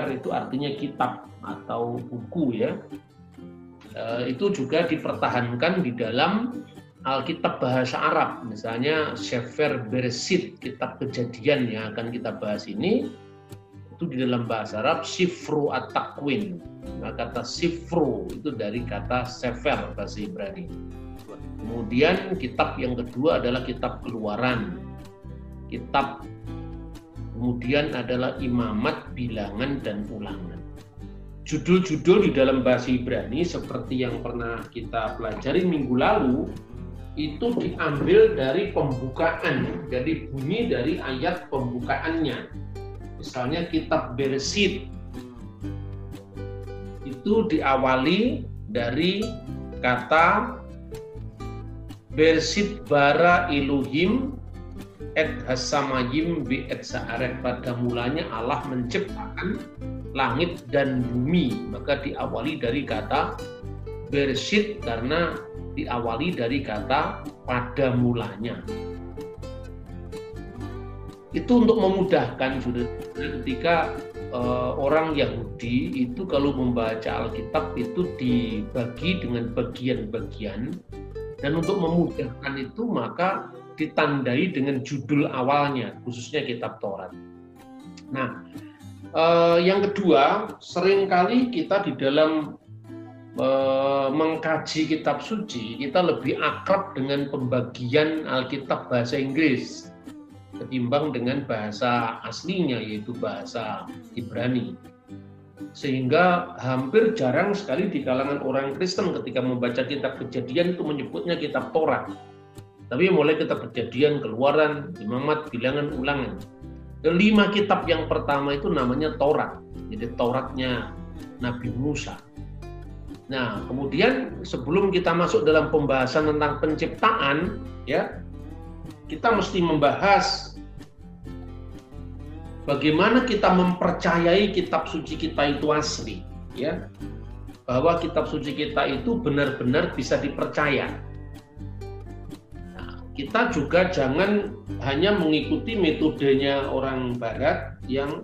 Sefer itu artinya kitab atau buku ya. E, itu juga dipertahankan di dalam Alkitab bahasa Arab, misalnya Sefer Bereshit, kitab kejadian yang akan kita bahas ini, itu di dalam bahasa Arab Sifru at-Takwin. Nah, kata Sifru itu dari kata Sefer bahasa Ibrani. Kemudian kitab yang kedua adalah kitab keluaran. Kitab kemudian adalah imamat, bilangan, dan ulangan. Judul-judul di dalam bahasa Ibrani seperti yang pernah kita pelajari minggu lalu itu diambil dari pembukaan, dari bunyi dari ayat pembukaannya. Misalnya kitab Bereshit itu diawali dari kata Bereshit bara iluhim et hasamayim bi et sa'aret pada mulanya Allah menciptakan langit dan bumi. Maka diawali dari kata Bereshit karena diawali dari kata pada mulanya. Itu untuk memudahkan sudah ketika uh, orang Yahudi itu kalau membaca Alkitab itu dibagi dengan bagian-bagian. Dan untuk memudahkan itu maka ditandai dengan judul awalnya khususnya kitab Taurat. Nah, uh, yang kedua sering kali kita di dalam mengkaji kitab suci, kita lebih akrab dengan pembagian Alkitab bahasa Inggris ketimbang dengan bahasa aslinya yaitu bahasa Ibrani. Sehingga hampir jarang sekali di kalangan orang Kristen ketika membaca kitab kejadian itu menyebutnya kitab Taurat. Tapi mulai kitab kejadian, keluaran, imamat, bilangan, ulangan. Kelima kitab yang pertama itu namanya Taurat. Jadi Tauratnya Nabi Musa. Nah, kemudian sebelum kita masuk dalam pembahasan tentang penciptaan, ya, kita mesti membahas bagaimana kita mempercayai kitab suci kita itu asli, ya. Bahwa kitab suci kita itu benar-benar bisa dipercaya. Kita juga jangan hanya mengikuti metodenya orang barat yang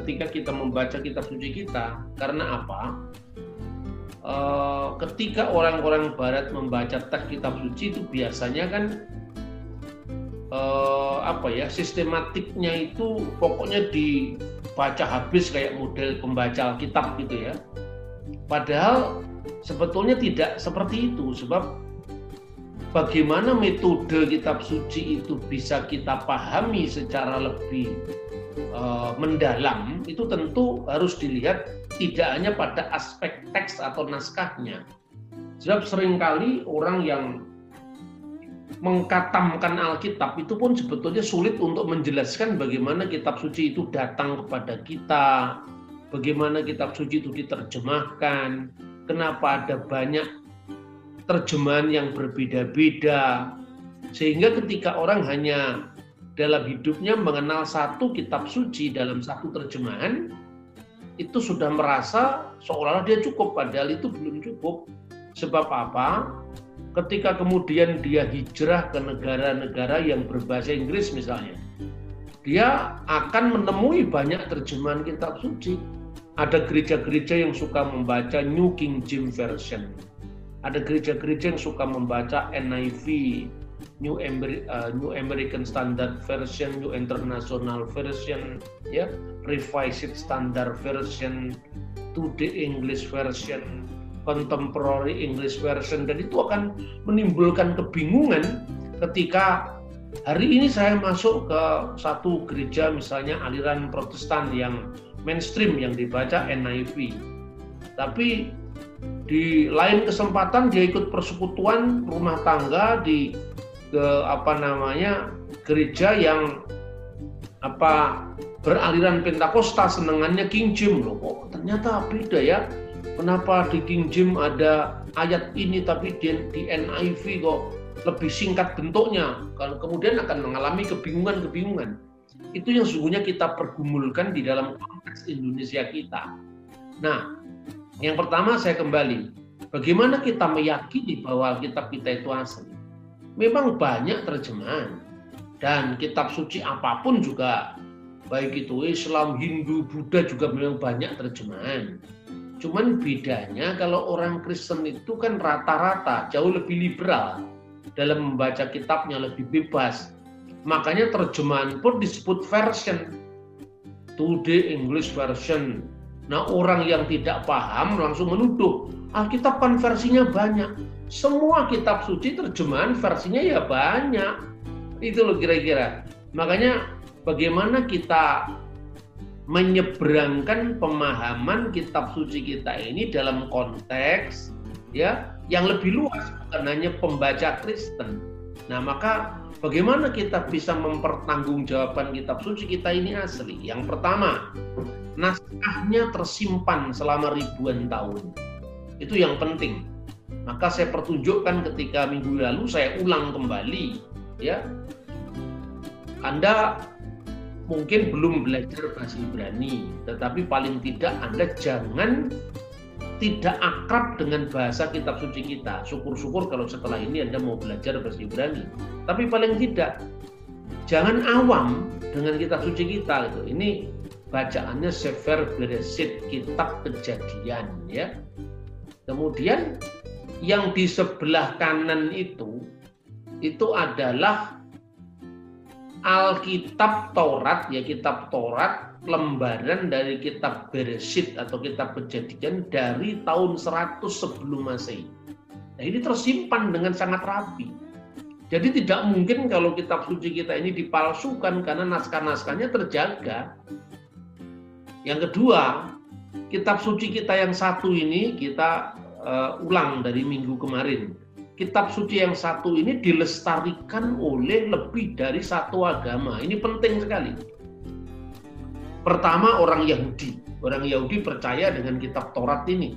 ketika kita membaca kitab suci kita. Karena apa? Eh, ketika orang-orang Barat membaca teks Kitab Suci itu biasanya kan uh, apa ya sistematiknya itu pokoknya dibaca habis kayak model pembaca Alkitab gitu ya. Padahal sebetulnya tidak seperti itu sebab bagaimana metode kitab suci itu bisa kita pahami secara lebih uh, mendalam itu tentu harus dilihat tidak hanya pada aspek teks atau naskahnya. Sebab sering kali orang yang mengkatamkan Alkitab itu pun sebetulnya sulit untuk menjelaskan bagaimana kitab suci itu datang kepada kita, bagaimana kitab suci itu diterjemahkan, kenapa ada banyak terjemahan yang berbeda-beda, sehingga ketika orang hanya dalam hidupnya mengenal satu kitab suci dalam satu terjemahan, itu sudah merasa seolah-olah dia cukup padahal itu belum cukup. Sebab apa? Ketika kemudian dia hijrah ke negara-negara yang berbahasa Inggris misalnya dia akan menemui banyak terjemahan kitab suci. Ada gereja-gereja yang suka membaca New King James Version ada gereja-gereja yang suka membaca NIV New, Amer uh, New American Standard Version, New International Version, ya, Revised Standard Version, Today English Version, Contemporary English Version, dan itu akan menimbulkan kebingungan ketika hari ini saya masuk ke satu gereja misalnya aliran Protestan yang mainstream yang dibaca NIV, tapi di lain kesempatan dia ikut persekutuan rumah tangga di ke apa namanya gereja yang apa beraliran Pentakosta senengannya King James loh. Kok ternyata beda ya? Kenapa di King James ada ayat ini tapi di, di NIV kok lebih singkat bentuknya? Kalau kemudian akan mengalami kebingungan-kebingungan. Itu yang sesungguhnya kita pergumulkan di dalam konteks Indonesia kita. Nah yang pertama saya kembali bagaimana kita meyakini bahwa kitab kita itu asli memang banyak terjemahan dan kitab suci apa pun juga baik itu Islam, Hindu, Buddha juga memang banyak terjemahan. Cuman bedanya kalau orang Kristen itu kan rata-rata jauh lebih liberal dalam membaca kitabnya lebih bebas. Makanya terjemahan pun disebut version. Today English version. Nah orang yang tidak paham langsung menuduh Alkitab kan versinya banyak. Semua kitab suci terjemahan versinya ya banyak. Itu loh kira-kira. Makanya bagaimana kita menyeberangkan pemahaman kitab suci kita ini dalam konteks ya yang lebih luas bukan hanya pembaca Kristen. Nah, maka bagaimana kita bisa mempertanggungjawabkan kitab suci kita ini asli? Yang pertama, naskahnya tersimpan selama ribuan tahun. Itu yang penting. Maka saya pertunjukkan ketika minggu lalu saya ulang kembali ya anda mungkin belum belajar bahasa Ibrani, tetapi paling tidak Anda jangan tidak akrab dengan bahasa kitab suci kita. Syukur-syukur kalau setelah ini Anda mau belajar bahasa Ibrani. Tapi paling tidak jangan awam dengan kitab suci kita gitu. Ini bacaannya Sefer Beresit, kitab kejadian ya. Kemudian yang di sebelah kanan itu itu adalah Alkitab Taurat ya kitab Taurat lembaran dari kitab Beresit atau kitab Kejadian dari tahun 100 sebelum Masehi. Nah, ini tersimpan dengan sangat rapi. Jadi tidak mungkin kalau kitab suci kita ini dipalsukan karena naskah-naskahnya terjaga. Yang kedua, kitab suci kita yang satu ini kita uh, ulang dari minggu kemarin kitab suci yang satu ini dilestarikan oleh lebih dari satu agama. Ini penting sekali. Pertama orang Yahudi. Orang Yahudi percaya dengan kitab Taurat ini.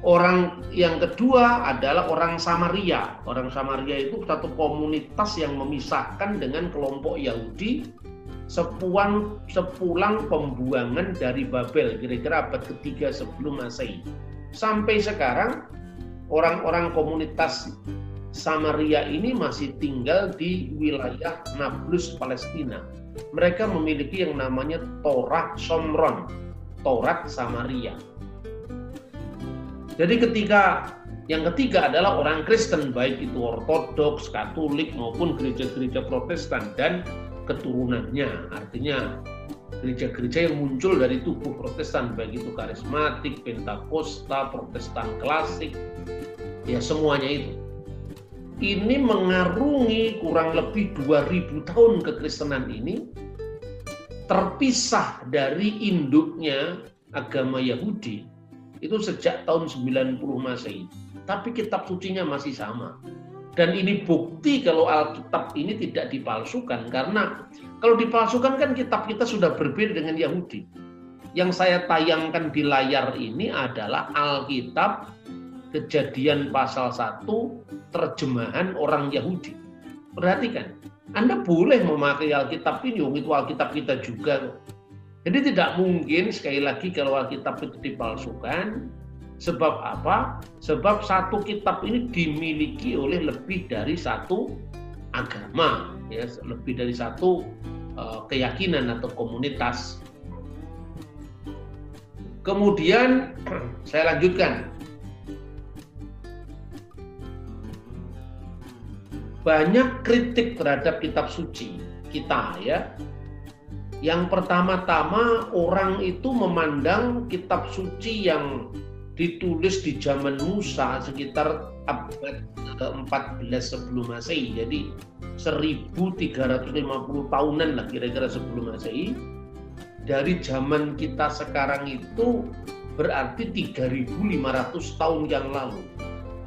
Orang yang kedua adalah orang Samaria. Orang Samaria itu satu komunitas yang memisahkan dengan kelompok Yahudi sepuan sepulang pembuangan dari Babel kira-kira abad ketiga sebelum Masehi. Sampai sekarang orang-orang komunitas Samaria ini masih tinggal di wilayah Nablus Palestina. Mereka memiliki yang namanya Torah Somron, Torat Samaria. Jadi ketika yang ketiga adalah orang Kristen, baik itu Ortodoks, Katolik maupun gereja-gereja Protestan dan keturunannya. Artinya gereja-gereja yang muncul dari tubuh Protestan baik itu karismatik, Pentakosta, Protestan klasik, ya semuanya itu. Ini mengarungi kurang lebih 2000 tahun kekristenan ini terpisah dari induknya agama Yahudi itu sejak tahun 90 Masehi. Tapi kitab sucinya masih sama. Dan ini bukti kalau Alkitab ini tidak dipalsukan karena kalau dipalsukan kan kitab kita sudah berbeda dengan Yahudi. Yang saya tayangkan di layar ini adalah Alkitab Kejadian pasal 1 terjemahan orang Yahudi. Perhatikan, Anda boleh memakai Alkitab ini, itu Alkitab kita juga. Jadi tidak mungkin sekali lagi kalau Alkitab itu dipalsukan, Sebab apa? Sebab satu kitab ini dimiliki oleh lebih dari satu agama, ya, lebih dari satu uh, keyakinan atau komunitas. Kemudian saya lanjutkan. Banyak kritik terhadap kitab suci kita ya. Yang pertama-tama orang itu memandang kitab suci yang ditulis di zaman Musa sekitar abad ke-14 sebelum Masehi. Jadi 1350 tahunan lah kira-kira sebelum Masehi. Dari zaman kita sekarang itu berarti 3500 tahun yang lalu.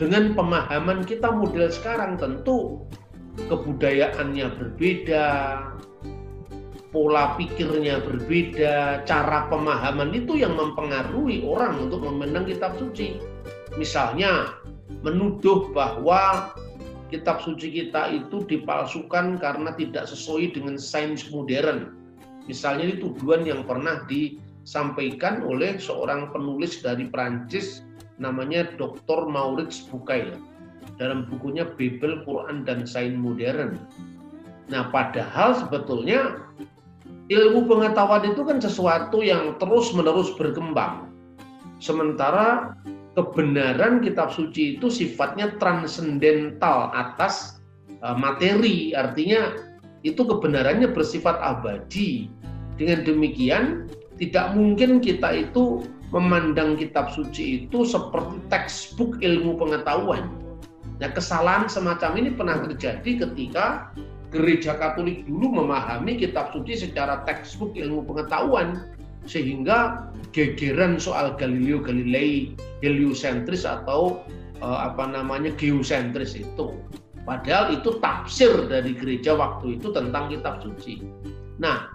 Dengan pemahaman kita model sekarang tentu kebudayaannya berbeda, pola pikirnya berbeda, cara pemahaman itu yang mempengaruhi orang untuk memandang kitab suci. Misalnya, menuduh bahwa kitab suci kita itu dipalsukan karena tidak sesuai dengan sains modern. Misalnya ini tuduhan yang pernah disampaikan oleh seorang penulis dari Prancis namanya Dr. Maurits Bucaille dalam bukunya Bible, Quran, dan Sains Modern. Nah, padahal sebetulnya ilmu pengetahuan itu kan sesuatu yang terus-menerus berkembang. Sementara kebenaran kitab suci itu sifatnya transendental atas uh, materi, artinya itu kebenarannya bersifat abadi. Dengan demikian, tidak mungkin kita itu memandang kitab suci itu seperti textbook ilmu pengetahuan. Nah, kesalahan semacam ini pernah terjadi ketika gereja Katolik dulu memahami kitab suci secara textbook ilmu pengetahuan sehingga gegeran soal Galileo Galilei, heliosentris atau uh, apa namanya geosentris itu. Padahal itu tafsir dari gereja waktu itu tentang kitab suci. Nah,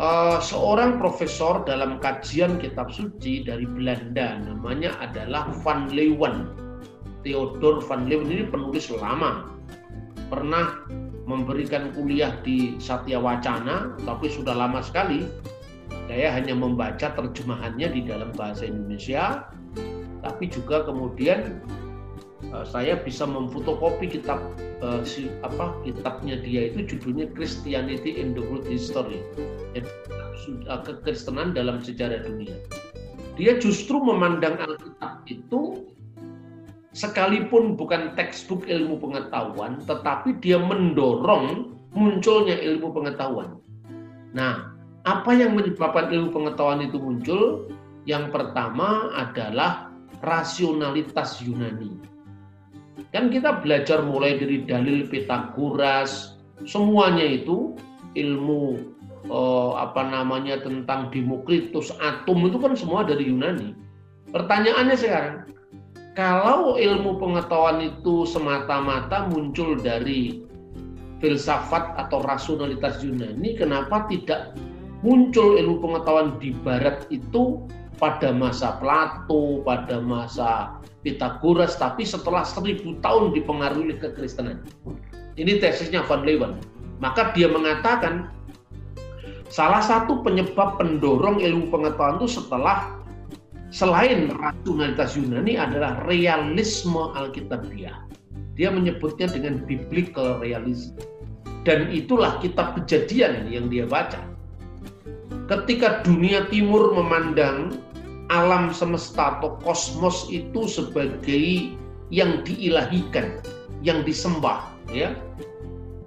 uh, seorang profesor dalam kajian kitab suci dari Belanda namanya adalah Van Leeuwen. Theodor Van Leeuwen ini penulis lama. Pernah memberikan kuliah di Satya Wacana, tapi sudah lama sekali. Saya hanya membaca terjemahannya di dalam bahasa Indonesia, tapi juga kemudian eh, saya bisa memfotokopi kitab uh, si, apa kitabnya dia itu judulnya Christianity in the World History, kekristenan dalam sejarah dunia. Dia justru memandang Alkitab itu sekalipun bukan textbook ilmu pengetahuan, tetapi dia mendorong munculnya ilmu pengetahuan. Nah, apa yang menyebabkan ilmu pengetahuan itu muncul? Yang pertama adalah rasionalitas Yunani. Kan kita belajar mulai dari dalil Pitagoras, semuanya itu ilmu eh, apa namanya tentang Demokritus, atom itu kan semua dari Yunani. Pertanyaannya sekarang, kalau ilmu pengetahuan itu semata-mata muncul dari filsafat atau rasionalitas Yunani, kenapa tidak muncul ilmu pengetahuan di Barat itu pada masa Plato, pada masa Pitagoras, tapi setelah seribu tahun dipengaruhi oleh kekristenan. Ini tesisnya Van Leeuwen. Maka dia mengatakan salah satu penyebab pendorong ilmu pengetahuan itu setelah selain rasionalitas Yunani adalah realisme Alkitabiah. Dia menyebutnya dengan biblical realism. Dan itulah kitab kejadian yang dia baca. Ketika dunia timur memandang alam semesta atau kosmos itu sebagai yang diilahikan, yang disembah, ya.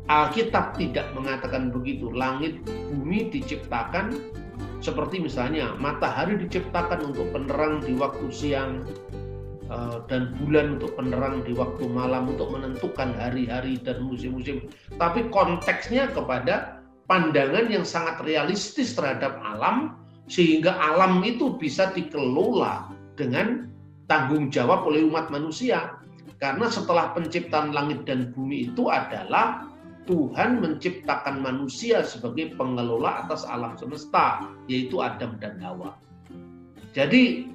Alkitab tidak mengatakan begitu. Langit bumi diciptakan seperti misalnya matahari diciptakan untuk penerang di waktu siang eh, dan bulan untuk penerang di waktu malam untuk menentukan hari-hari dan musim-musim. Tapi konteksnya kepada pandangan yang sangat realistis terhadap alam sehingga alam itu bisa dikelola dengan tanggung jawab oleh umat manusia. Karena setelah penciptaan langit dan bumi itu adalah Tuhan menciptakan manusia sebagai pengelola atas alam semesta, yaitu Adam dan Hawa. Jadi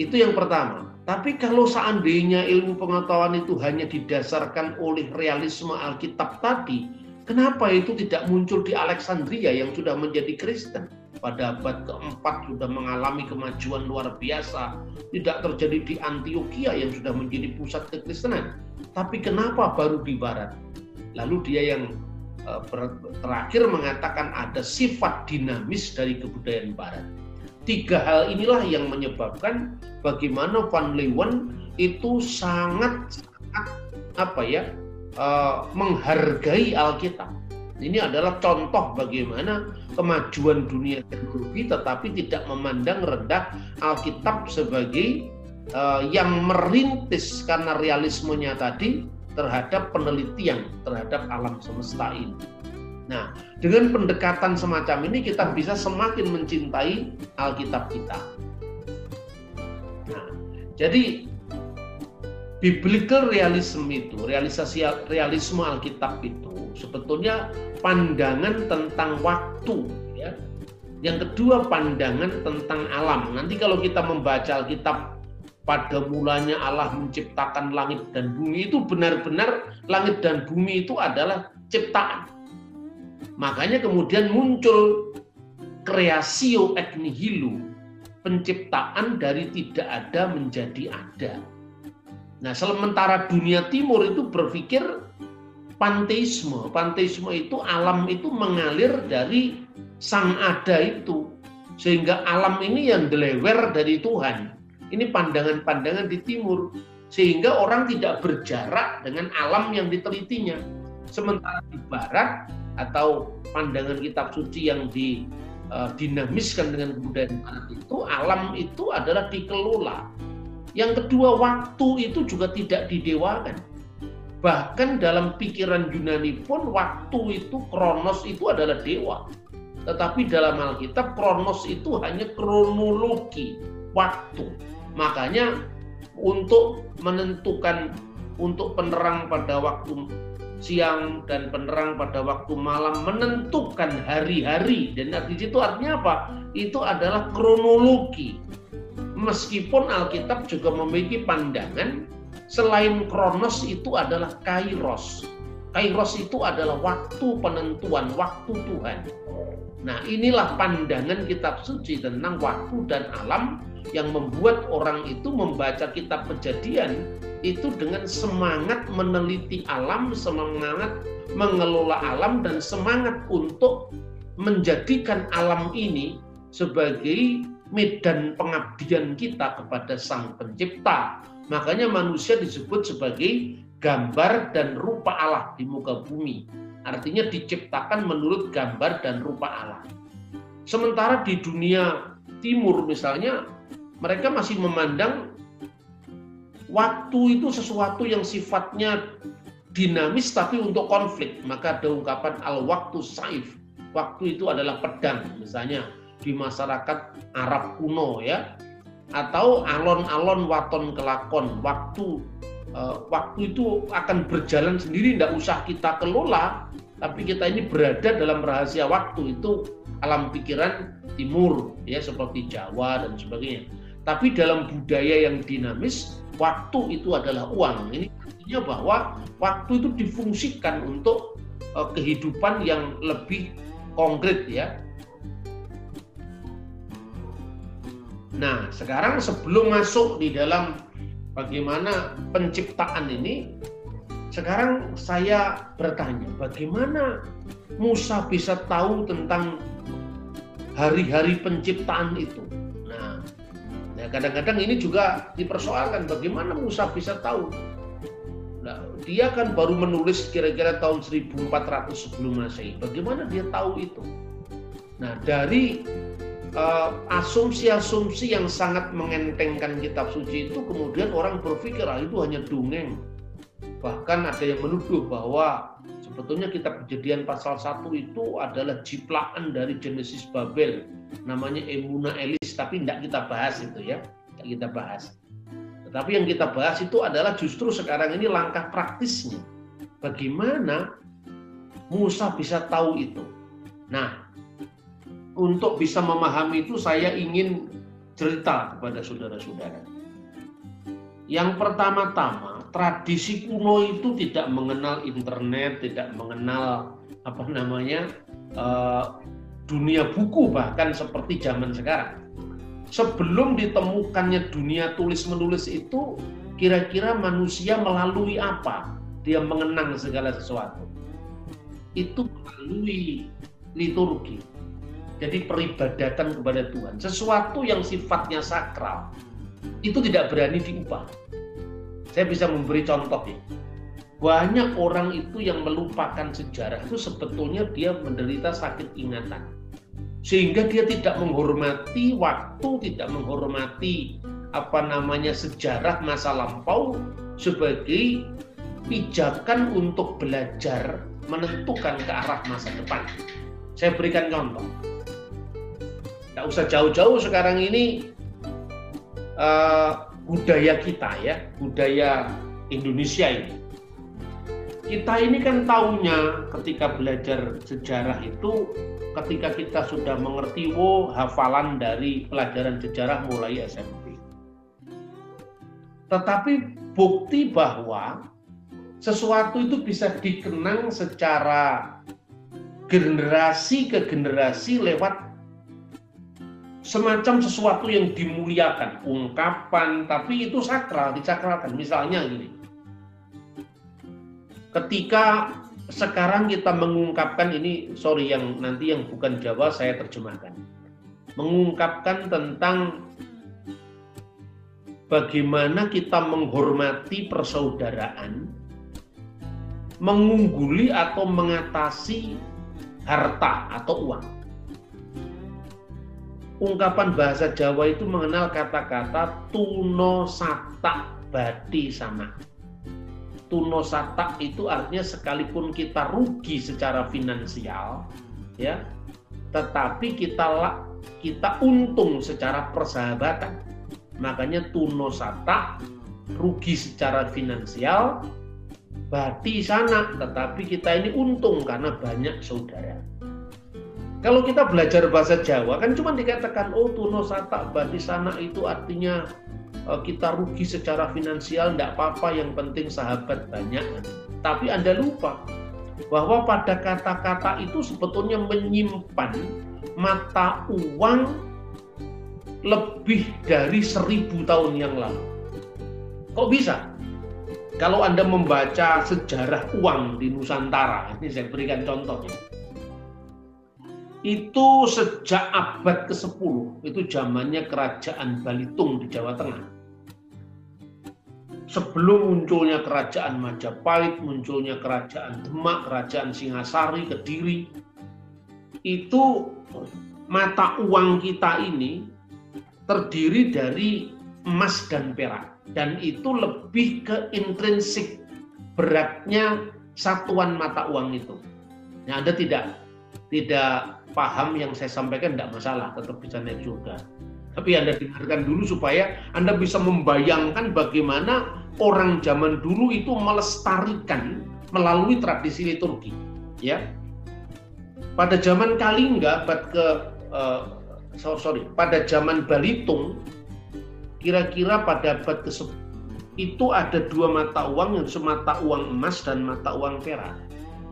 itu yang pertama. Tapi kalau seandainya ilmu pengetahuan itu hanya didasarkan oleh realisme Alkitab tadi, kenapa itu tidak muncul di Alexandria yang sudah menjadi Kristen? Pada abad keempat sudah mengalami kemajuan luar biasa. Tidak terjadi di Antioquia yang sudah menjadi pusat kekristenan. Tapi kenapa baru di Barat? Lalu dia yang uh, terakhir mengatakan ada sifat dinamis dari kebudayaan Barat. Tiga hal inilah yang menyebabkan bagaimana Van Leeuwen itu sangat sangat apa ya uh, menghargai Alkitab. Ini adalah contoh bagaimana kemajuan dunia teknologi tetapi tidak memandang rendah Alkitab sebagai uh, yang merintis karena realismenya tadi terhadap penelitian terhadap alam semesta ini. Nah, dengan pendekatan semacam ini kita bisa semakin mencintai Alkitab kita. Nah, jadi biblical realism itu, realisasi realisme Alkitab itu sebetulnya pandangan tentang waktu ya. Yang kedua pandangan tentang alam. Nanti kalau kita membaca Alkitab pada mulanya Allah menciptakan langit dan bumi itu benar-benar langit dan bumi itu adalah ciptaan. Makanya kemudian muncul kreasio ek nihilo, penciptaan dari tidak ada menjadi ada. Nah, sementara dunia timur itu berpikir panteisme. Panteisme itu alam itu mengalir dari sang ada itu sehingga alam ini yang delewer dari Tuhan. Ini pandangan-pandangan di timur sehingga orang tidak berjarak dengan alam yang ditelitinya. Sementara di barat atau pandangan kitab suci yang di uh, dinamiskan dengan kebudayaan barat itu alam itu adalah dikelola. Yang kedua waktu itu juga tidak didewakan. Bahkan dalam pikiran Yunani pun waktu itu kronos itu adalah dewa. Tetapi dalam Alkitab kronos itu hanya kronologi waktu. Makanya untuk menentukan untuk penerang pada waktu siang dan penerang pada waktu malam menentukan hari-hari dan di situ artinya apa? Itu adalah kronologi. Meskipun Alkitab juga memiliki pandangan selain kronos itu adalah kairos. Kairos itu adalah waktu penentuan, waktu Tuhan. Nah, inilah pandangan kitab suci tentang waktu dan alam yang membuat orang itu membaca kitab kejadian itu dengan semangat meneliti alam, semangat mengelola alam dan semangat untuk menjadikan alam ini sebagai medan pengabdian kita kepada Sang Pencipta. Makanya manusia disebut sebagai gambar dan rupa Allah di muka bumi. Artinya diciptakan menurut gambar dan rupa Allah. Sementara di dunia timur misalnya mereka masih memandang waktu itu sesuatu yang sifatnya dinamis tapi untuk konflik. Maka ada ungkapan al-waktu saif. Waktu itu adalah pedang misalnya di masyarakat Arab kuno ya. Atau alon-alon waton kelakon. Waktu uh, waktu itu akan berjalan sendiri tidak usah kita kelola tapi kita ini berada dalam rahasia waktu itu alam pikiran timur ya seperti Jawa dan sebagainya tapi dalam budaya yang dinamis, waktu itu adalah uang. Ini artinya bahwa waktu itu difungsikan untuk uh, kehidupan yang lebih konkret ya. Nah, sekarang sebelum masuk di dalam bagaimana penciptaan ini, sekarang saya bertanya, bagaimana Musa bisa tahu tentang hari-hari penciptaan itu? Nah, kadang-kadang ini juga dipersoalkan bagaimana Musa bisa tahu. Nah, dia kan baru menulis kira-kira tahun 1400 sebelum Masehi. Bagaimana dia tahu itu? Nah, dari uh, asumsi-asumsi yang sangat mengentengkan kitab suci itu kemudian orang berpikir ah, itu hanya dongeng. Bahkan ada yang menuduh bahwa sebetulnya kitab kejadian pasal 1 itu adalah jiplaan dari Genesis Babel namanya Emuna Elis tapi tidak kita bahas itu ya tidak kita bahas. Tetapi yang kita bahas itu adalah justru sekarang ini langkah praktisnya. Bagaimana Musa bisa tahu itu? Nah untuk bisa memahami itu saya ingin cerita kepada saudara-saudara. Yang pertama-tama tradisi kuno itu tidak mengenal internet tidak mengenal apa namanya uh, dunia buku bahkan seperti zaman sekarang. Sebelum ditemukannya dunia tulis-menulis itu, kira-kira manusia melalui apa dia mengenang segala sesuatu? Itu melalui liturgi. Jadi peribadatan kepada Tuhan. Sesuatu yang sifatnya sakral, itu tidak berani diubah. Saya bisa memberi contoh ya banyak orang itu yang melupakan sejarah itu sebetulnya dia menderita sakit ingatan sehingga dia tidak menghormati waktu, tidak menghormati apa namanya sejarah masa lampau sebagai pijakan untuk belajar menentukan ke arah masa depan. Saya berikan contoh. Tidak usah jauh-jauh sekarang ini uh, budaya kita ya, budaya Indonesia ini. Kita ini kan tahunya ketika belajar sejarah itu ketika kita sudah mengerti wo hafalan dari pelajaran sejarah mulai SMP. Tetapi bukti bahwa sesuatu itu bisa dikenang secara generasi ke generasi lewat semacam sesuatu yang dimuliakan, ungkapan, tapi itu sakral, disakralkan. Misalnya gini, ketika sekarang kita mengungkapkan ini sorry yang nanti yang bukan Jawa saya terjemahkan. Mengungkapkan tentang bagaimana kita menghormati persaudaraan mengungguli atau mengatasi harta atau uang ungkapan bahasa Jawa itu mengenal kata-kata tuno sata badi sama. Tuno sata itu artinya sekalipun kita rugi secara finansial ya tetapi kita kita untung secara persahabatan. Makanya tuno sata rugi secara finansial bati sana tetapi kita ini untung karena banyak saudara kalau kita belajar bahasa Jawa kan cuma dikatakan oh tuno sata bati sana itu artinya Eh, kita rugi secara finansial tidak apa-apa yang penting sahabat banyak. Tapi Anda lupa bahwa pada kata-kata itu sebetulnya menyimpan mata uang lebih dari seribu tahun yang lalu. Kok bisa? Kalau Anda membaca sejarah uang di Nusantara ini saya berikan contohnya itu sejak abad ke-10 itu zamannya kerajaan Balitung di Jawa Tengah sebelum munculnya kerajaan Majapahit munculnya kerajaan Demak kerajaan Singasari Kediri itu mata uang kita ini terdiri dari emas dan perak dan itu lebih ke intrinsik beratnya satuan mata uang itu. Nah, Anda tidak tidak paham yang saya sampaikan tidak masalah, tetap bisa naik surga. Tapi Anda dengarkan dulu supaya Anda bisa membayangkan bagaimana orang zaman dulu itu melestarikan melalui tradisi liturgi. Ya, pada zaman Kalingga, abad ke uh, sorry, pada zaman Balitung, kira-kira pada abad ke itu ada dua mata uang yang semata uang emas dan mata uang perak.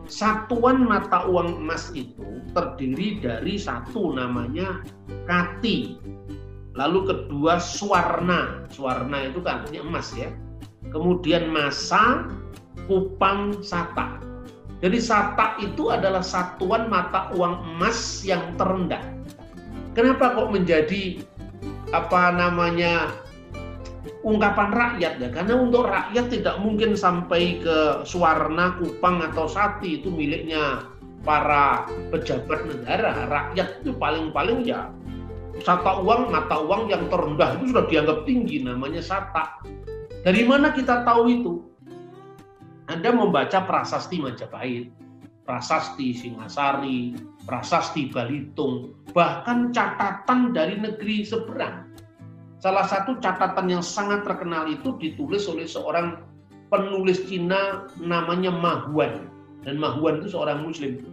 Satuan mata uang emas itu terdiri dari satu namanya kati, lalu kedua suwarna, suwarna itu kan artinya emas ya. Kemudian masa, kupang, sata. Jadi sata itu adalah satuan mata uang emas yang terendah. Kenapa kok menjadi apa namanya ungkapan rakyat ya. Karena untuk rakyat tidak mungkin sampai ke Suwarna, Kupang atau Sati itu miliknya para pejabat negara. Rakyat itu paling-paling ya sata uang mata uang yang terendah itu sudah dianggap tinggi namanya sata. Dari mana kita tahu itu? Anda membaca prasasti Majapahit prasasti Singasari prasasti Balitung bahkan catatan dari negeri seberang Salah satu catatan yang sangat terkenal itu ditulis oleh seorang penulis Cina namanya Ma Huan. Dan Ma Huan itu seorang muslim.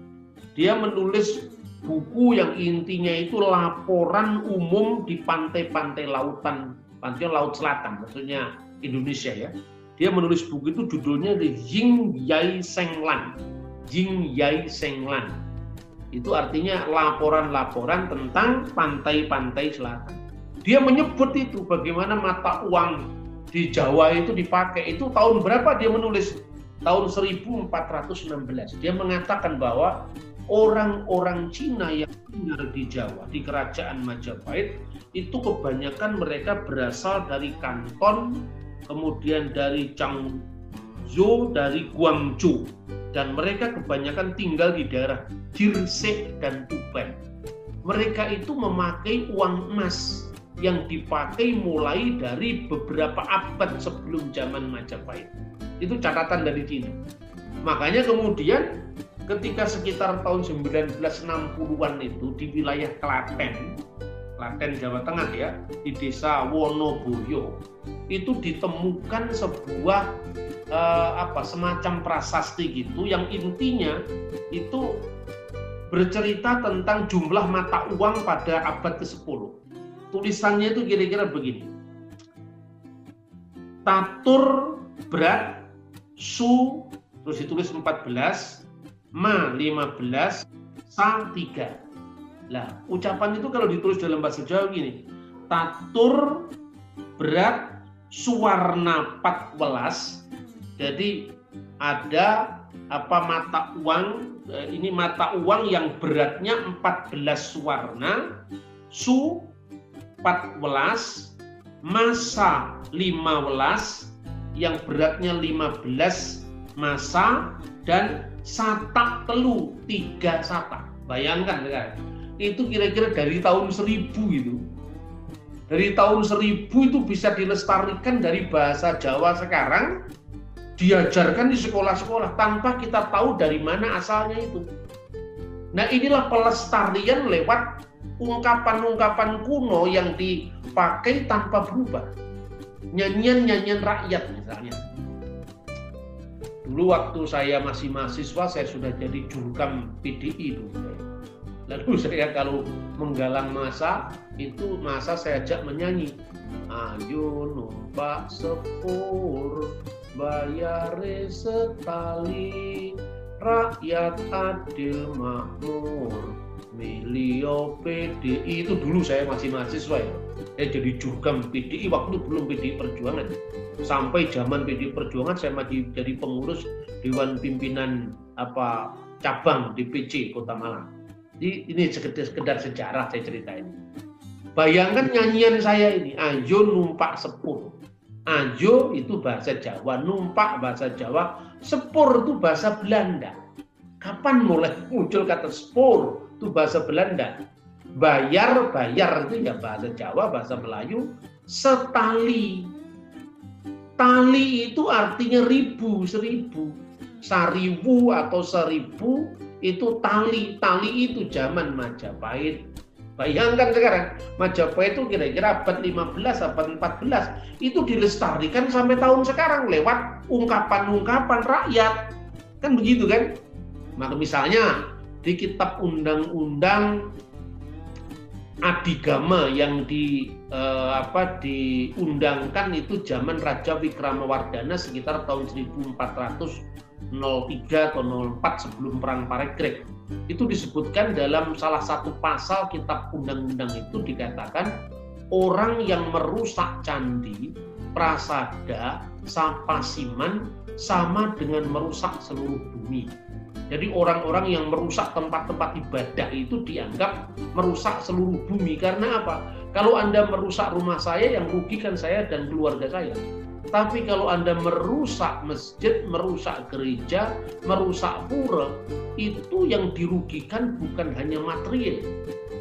Dia menulis buku yang intinya itu laporan umum di pantai-pantai lautan, pantai laut selatan, maksudnya Indonesia ya. Dia menulis buku itu judulnya The Jing Yai Senglan. Jing Yai Senglan. Itu artinya laporan-laporan tentang pantai-pantai selatan. Dia menyebut itu bagaimana mata uang di Jawa itu dipakai. Itu tahun berapa dia menulis? Tahun 1416. Dia mengatakan bahwa orang-orang Cina yang tinggal di Jawa, di kerajaan Majapahit, itu kebanyakan mereka berasal dari Kanton, kemudian dari Changzhou, dari Guangzhou. Dan mereka kebanyakan tinggal di daerah Jirsik dan Tuban. Mereka itu memakai uang emas yang dipakai mulai dari beberapa abad sebelum zaman Majapahit. Itu catatan dari Cina. Makanya kemudian ketika sekitar tahun 1960-an itu di wilayah Klaten, Klaten Jawa Tengah ya, di desa Wonoboyo, itu ditemukan sebuah eh, apa semacam prasasti gitu yang intinya itu bercerita tentang jumlah mata uang pada abad ke-10 tulisannya itu kira-kira begini. Tatur berat su terus ditulis 14, ma 15, sa 3. Lah, ucapan itu kalau ditulis dalam bahasa Jawa gini. Tatur berat suwarna 14. Jadi ada apa mata uang eh, ini mata uang yang beratnya 14 warna su 14 masa 15 yang beratnya 15 masa dan satak telu tiga satak. Bayangkan kan? Itu kira-kira dari tahun 1000 itu dari tahun 1000 itu bisa dilestarikan dari bahasa Jawa sekarang diajarkan di sekolah-sekolah tanpa kita tahu dari mana asalnya itu. Nah inilah pelestarian lewat ungkapan-ungkapan kuno yang dipakai tanpa berubah. Nyanyian-nyanyian rakyat misalnya. Dulu waktu saya masih mahasiswa, saya sudah jadi jurkam PDI dulu. Lalu saya kalau menggalang masa, itu masa saya ajak menyanyi. Ayo numpak sepur, bayare setali rakyat adil makmur milio PDI itu dulu saya masih mahasiswa ya. Saya jadi jurkam PDI waktu belum PDI Perjuangan. Sampai zaman PDI Perjuangan saya masih jadi pengurus Dewan Pimpinan apa cabang DPC Kota Malang. Jadi ini sekedar, sekedar sejarah saya ceritain. Bayangkan nyanyian saya ini ayo numpak sepur. Ajo itu bahasa Jawa, numpak bahasa Jawa, sepur itu bahasa Belanda. Kapan mulai muncul kata spur itu bahasa Belanda? Bayar, bayar itu ya bahasa Jawa, bahasa Melayu. Setali. Tali itu artinya ribu, seribu. Saribu atau seribu itu tali. Tali itu zaman Majapahit, Bayangkan sekarang, Majapahit itu kira-kira abad 15, abad 14, itu dilestarikan sampai tahun sekarang lewat ungkapan-ungkapan rakyat. Kan begitu kan? Maka misalnya di kitab undang-undang adigama yang di eh, apa diundangkan itu zaman Raja Wikramawardhana sekitar tahun 1400 03 atau 04 sebelum perang Parekrek itu disebutkan dalam salah satu pasal kitab undang-undang itu dikatakan orang yang merusak candi, prasada, sapasiman sama dengan merusak seluruh bumi. Jadi orang-orang yang merusak tempat-tempat ibadah itu dianggap merusak seluruh bumi karena apa? Kalau Anda merusak rumah saya yang rugikan saya dan keluarga saya. Tapi kalau Anda merusak masjid, merusak gereja, merusak pura, itu yang dirugikan bukan hanya material,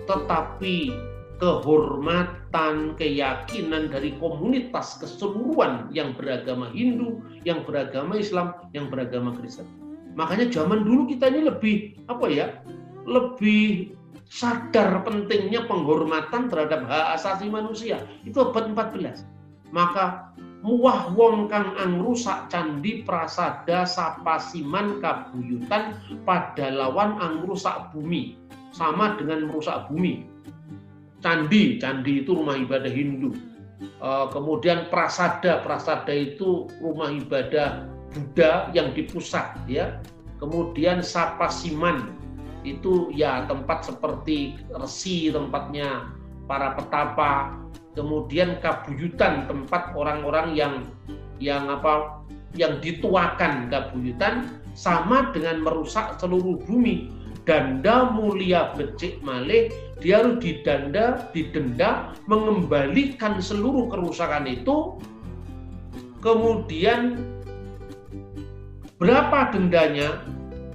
tetapi kehormatan, keyakinan dari komunitas keseluruhan yang beragama Hindu, yang beragama Islam, yang beragama Kristen. Makanya zaman dulu kita ini lebih apa ya? Lebih sadar pentingnya penghormatan terhadap hak asasi manusia. Itu abad 14. Maka muah wong kang angrusak candi prasada sapasiman kabuyutan pada lawan angrusak bumi sama dengan merusak bumi candi candi itu rumah ibadah Hindu eh, kemudian prasada prasada itu rumah ibadah Buddha yang di pusat ya. Kemudian sapasiman itu ya tempat seperti resi tempatnya para petapa. Kemudian kabuyutan tempat orang-orang yang yang apa yang dituakan kabuyutan sama dengan merusak seluruh bumi. Danda mulia becik malih dia harus didanda didenda mengembalikan seluruh kerusakan itu. Kemudian berapa dendanya?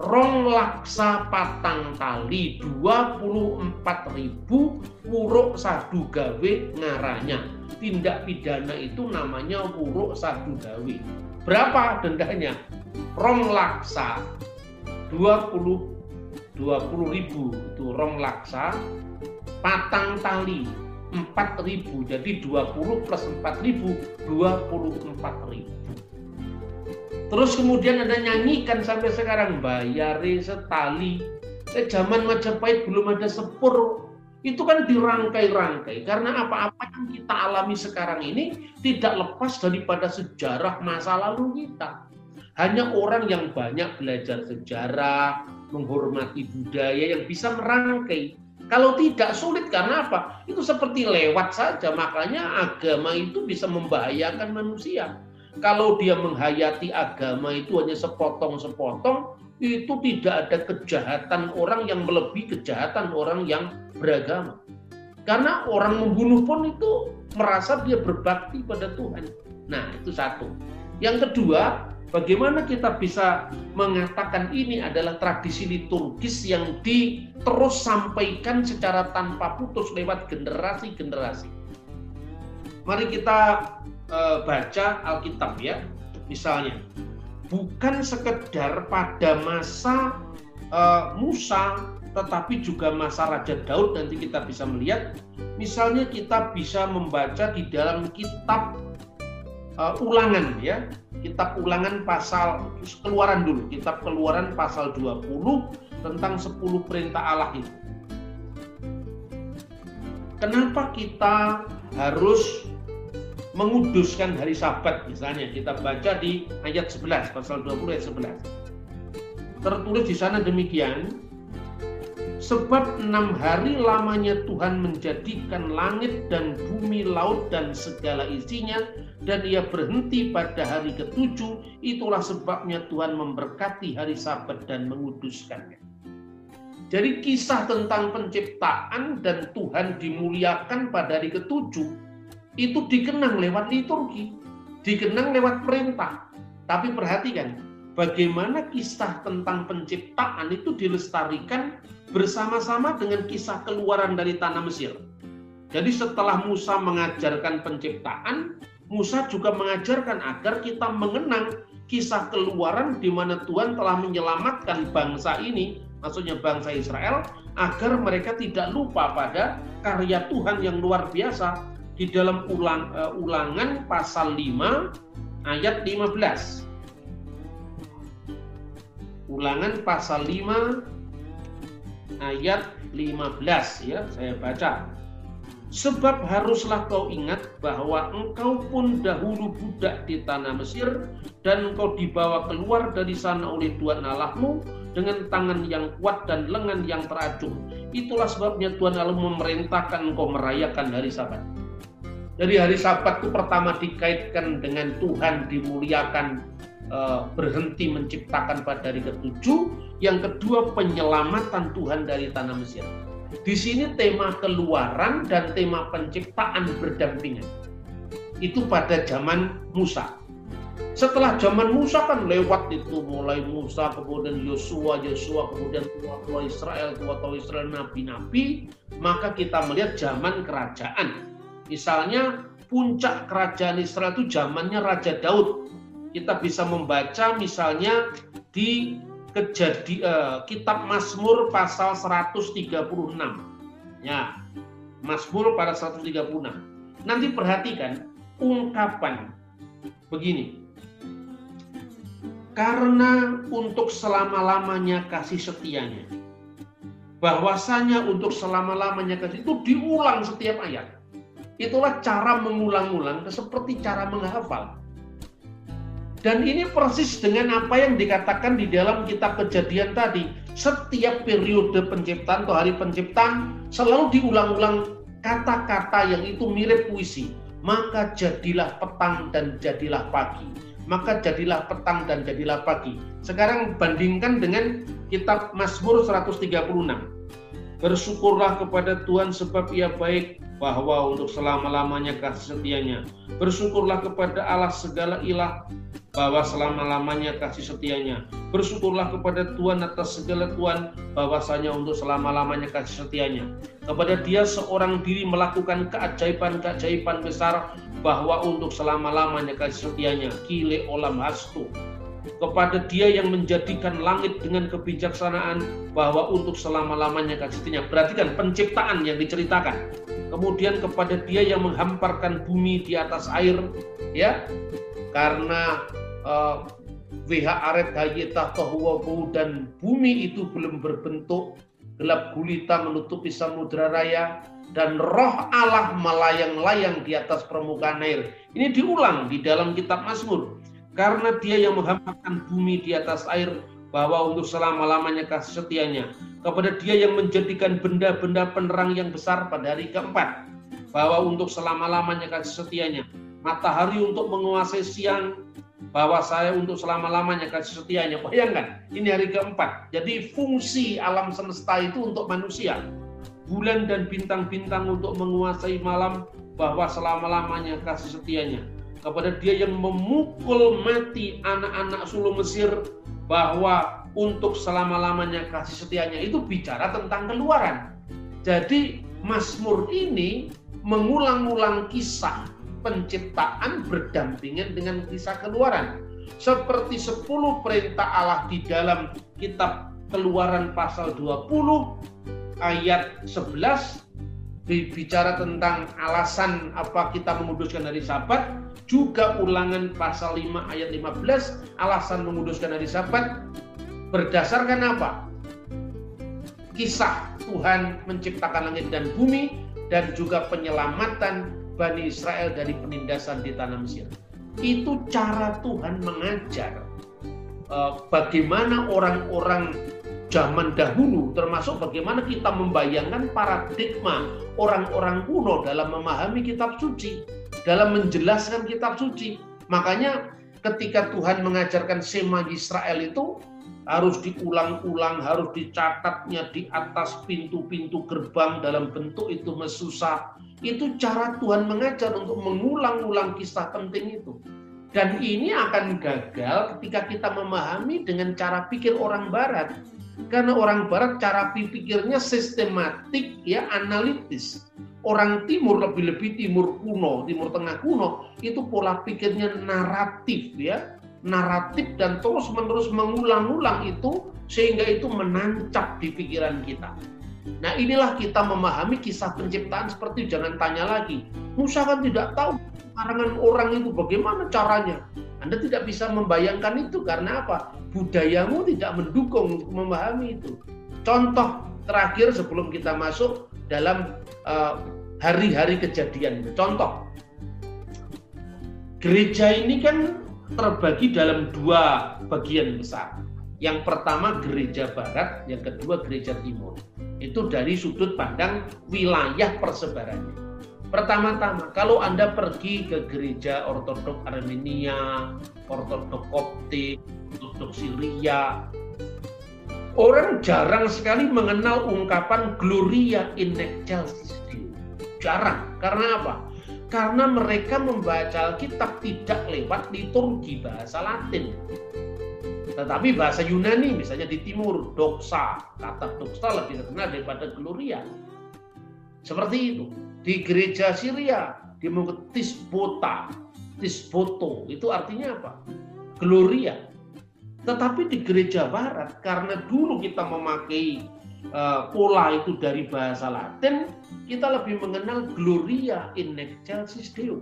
Rong laksa patang tali 24 ribu wuruk sadu gawe ngaranya. Tindak pidana itu namanya wuruk sadu gawe. Berapa dendanya? Rong laksa 20 20 ribu. Itu rong laksa patang tali 4 ribu. Jadi 20 plus 4 ribu 24 ribu Terus kemudian ada nyanyikan sampai sekarang bayari setali. Eh, zaman Majapahit belum ada sepur. Itu kan dirangkai-rangkai. Karena apa-apa yang kita alami sekarang ini tidak lepas daripada sejarah masa lalu kita. Hanya orang yang banyak belajar sejarah, menghormati budaya yang bisa merangkai. Kalau tidak sulit karena apa? Itu seperti lewat saja. Makanya agama itu bisa membahayakan manusia kalau dia menghayati agama itu hanya sepotong-sepotong, itu tidak ada kejahatan orang yang melebihi kejahatan orang yang beragama. Karena orang membunuh pun itu merasa dia berbakti pada Tuhan. Nah, itu satu. Yang kedua, bagaimana kita bisa mengatakan ini adalah tradisi liturgis yang diterus sampaikan secara tanpa putus lewat generasi-generasi. Mari kita uh, baca Alkitab ya. Misalnya, bukan sekedar pada masa uh, Musa tetapi juga masa Raja Daud nanti kita bisa melihat. Misalnya kita bisa membaca di dalam kitab uh, ulangan ya. Kitab ulangan pasal keluaran dulu. Kitab keluaran pasal 20 tentang 10 perintah Allah itu kenapa kita harus menguduskan hari sabat misalnya. Kita baca di ayat 11 pasal 20 ayat 11 tertulis di sana demikian sebab enam hari lamanya Tuhan menjadikan langit dan bumi laut dan segala isinya dan ia berhenti pada hari ketujuh itulah sebabnya Tuhan memberkati hari sabat dan menguduskannya. Jadi kisah tentang penciptaan dan Tuhan dimuliakan pada hari ketujuh itu dikenang lewat liturgi, dikenang lewat perintah. Tapi perhatikan, bagaimana kisah tentang penciptaan itu dilestarikan bersama-sama dengan kisah keluaran dari tanah Mesir. Jadi setelah Musa mengajarkan penciptaan, Musa juga mengajarkan agar kita mengenang kisah keluaran di mana Tuhan telah menyelamatkan bangsa ini, maksudnya bangsa Israel, agar mereka tidak lupa pada karya Tuhan yang luar biasa di dalam ulang, uh, ulangan pasal 5 ayat 15. Ulangan pasal 5 ayat 15 ya, saya baca. Sebab haruslah kau ingat bahwa engkau pun dahulu budak di tanah Mesir dan engkau dibawa keluar dari sana oleh Tuhan Allahmu dengan tangan yang kuat dan lengan yang teracung. Itulah sebabnya Tuhan Allah memerintahkan engkau merayakan hari sabat. Jadi hari Sabat itu pertama dikaitkan dengan Tuhan dimuliakan eh, berhenti menciptakan pada hari ketujuh. Yang kedua penyelamatan Tuhan dari tanah Mesir. Di sini tema keluaran dan tema penciptaan berdampingan. Itu pada zaman Musa. Setelah zaman Musa kan lewat itu mulai Musa kemudian Yosua, Yosua kemudian tua-tua Israel, tua-tua Israel nabi-nabi, maka kita melihat zaman kerajaan Misalnya puncak kerajaan Israel itu zamannya Raja Daud. Kita bisa membaca misalnya di kejadi uh, kitab Mazmur pasal 136. Ya. Mazmur pada 136. Nanti perhatikan ungkapan begini. Karena untuk selama-lamanya kasih setianya. Bahwasanya untuk selama-lamanya kasih itu diulang setiap ayat Itulah cara mengulang-ulang seperti cara menghafal. Dan ini persis dengan apa yang dikatakan di dalam kitab kejadian tadi. Setiap periode penciptaan atau hari penciptaan selalu diulang-ulang kata-kata yang itu mirip puisi. Maka jadilah petang dan jadilah pagi. Maka jadilah petang dan jadilah pagi. Sekarang bandingkan dengan kitab Mazmur 136. Bersyukurlah kepada Tuhan sebab ia baik bahwa untuk selama-lamanya kasih setianya. Bersyukurlah kepada Allah segala ilah bahwa selama-lamanya kasih setianya. Bersyukurlah kepada Tuhan atas segala Tuhan bahwasanya untuk selama-lamanya kasih setianya. Kepada dia seorang diri melakukan keajaiban-keajaiban besar bahwa untuk selama-lamanya kasih setianya. Kile olam hastu kepada dia yang menjadikan langit dengan kebijaksanaan bahwa untuk selama-lamanya kasihnya. Perhatikan penciptaan yang diceritakan. Kemudian kepada dia yang menghamparkan bumi di atas air ya karena uh, eh, WH aret dan bumi itu belum berbentuk gelap gulita menutupi samudra raya dan roh Allah melayang-layang di atas permukaan air. Ini diulang di dalam kitab Mazmur. Karena dia yang menghamparkan bumi di atas air bahwa untuk selama-lamanya kasih setianya. Kepada dia yang menjadikan benda-benda penerang yang besar pada hari keempat. Bahwa untuk selama-lamanya kasih setianya. matahari untuk menguasai siang, bahwa saya untuk selama-lamanya kasih setianya. Bayangkan, ini hari keempat. Jadi fungsi alam semesta itu untuk manusia. Bulan dan bintang-bintang untuk menguasai malam, bahwa selama-lamanya kasih setianya. Kepada dia yang memukul mati anak-anak sulung Mesir, bahwa untuk selama-lamanya kasih setianya itu bicara tentang keluaran. Jadi Mazmur ini mengulang-ulang kisah penciptaan berdampingan dengan kisah keluaran. Seperti 10 perintah Allah di dalam kitab keluaran pasal 20 ayat 11 bicara tentang alasan apa kita memutuskan hari sabat juga ulangan pasal 5 ayat 15 alasan memutuskan hari sabat berdasarkan apa kisah Tuhan menciptakan langit dan bumi dan juga penyelamatan Bani Israel dari penindasan di tanah Mesir. Itu cara Tuhan mengajar uh, bagaimana orang-orang zaman dahulu, termasuk bagaimana kita membayangkan paradigma orang-orang kuno dalam memahami kitab suci, dalam menjelaskan kitab suci. Makanya ketika Tuhan mengajarkan Sema Israel itu harus diulang-ulang, harus dicatatnya di atas pintu-pintu gerbang dalam bentuk itu mesusah. Itu cara Tuhan mengajar untuk mengulang-ulang kisah penting itu. Dan ini akan gagal ketika kita memahami dengan cara pikir orang barat. Karena orang barat cara pikirnya sistematik ya analitis. Orang timur lebih-lebih timur kuno, timur tengah kuno itu pola pikirnya naratif ya naratif dan terus-menerus mengulang-ulang itu sehingga itu menancap di pikiran kita. Nah inilah kita memahami kisah penciptaan seperti jangan tanya lagi. Musa kan tidak tahu karangan orang itu bagaimana caranya. Anda tidak bisa membayangkan itu karena apa? Budayamu tidak mendukung untuk memahami itu. Contoh terakhir sebelum kita masuk dalam eh, hari-hari uh, kejadian. Contoh, gereja ini kan terbagi dalam dua bagian besar. Yang pertama gereja barat, yang kedua gereja timur. Itu dari sudut pandang wilayah persebarannya. Pertama-tama, kalau Anda pergi ke gereja Ortodok Armenia, Ortodok Koptik, Ortodok Syria, orang jarang sekali mengenal ungkapan Gloria in excelsis Jarang. Karena apa? karena mereka membaca Alkitab tidak lewat liturgi bahasa Latin. Tetapi bahasa Yunani misalnya di timur doxa, kata doxa lebih terkenal daripada gloria. Seperti itu. Di gereja Syria dia menggunakan tisbota, tisboto itu artinya apa? Gloria. Tetapi di gereja barat karena dulu kita memakai uh, pola itu dari bahasa Latin, kita lebih mengenal Gloria in excelsis Deo.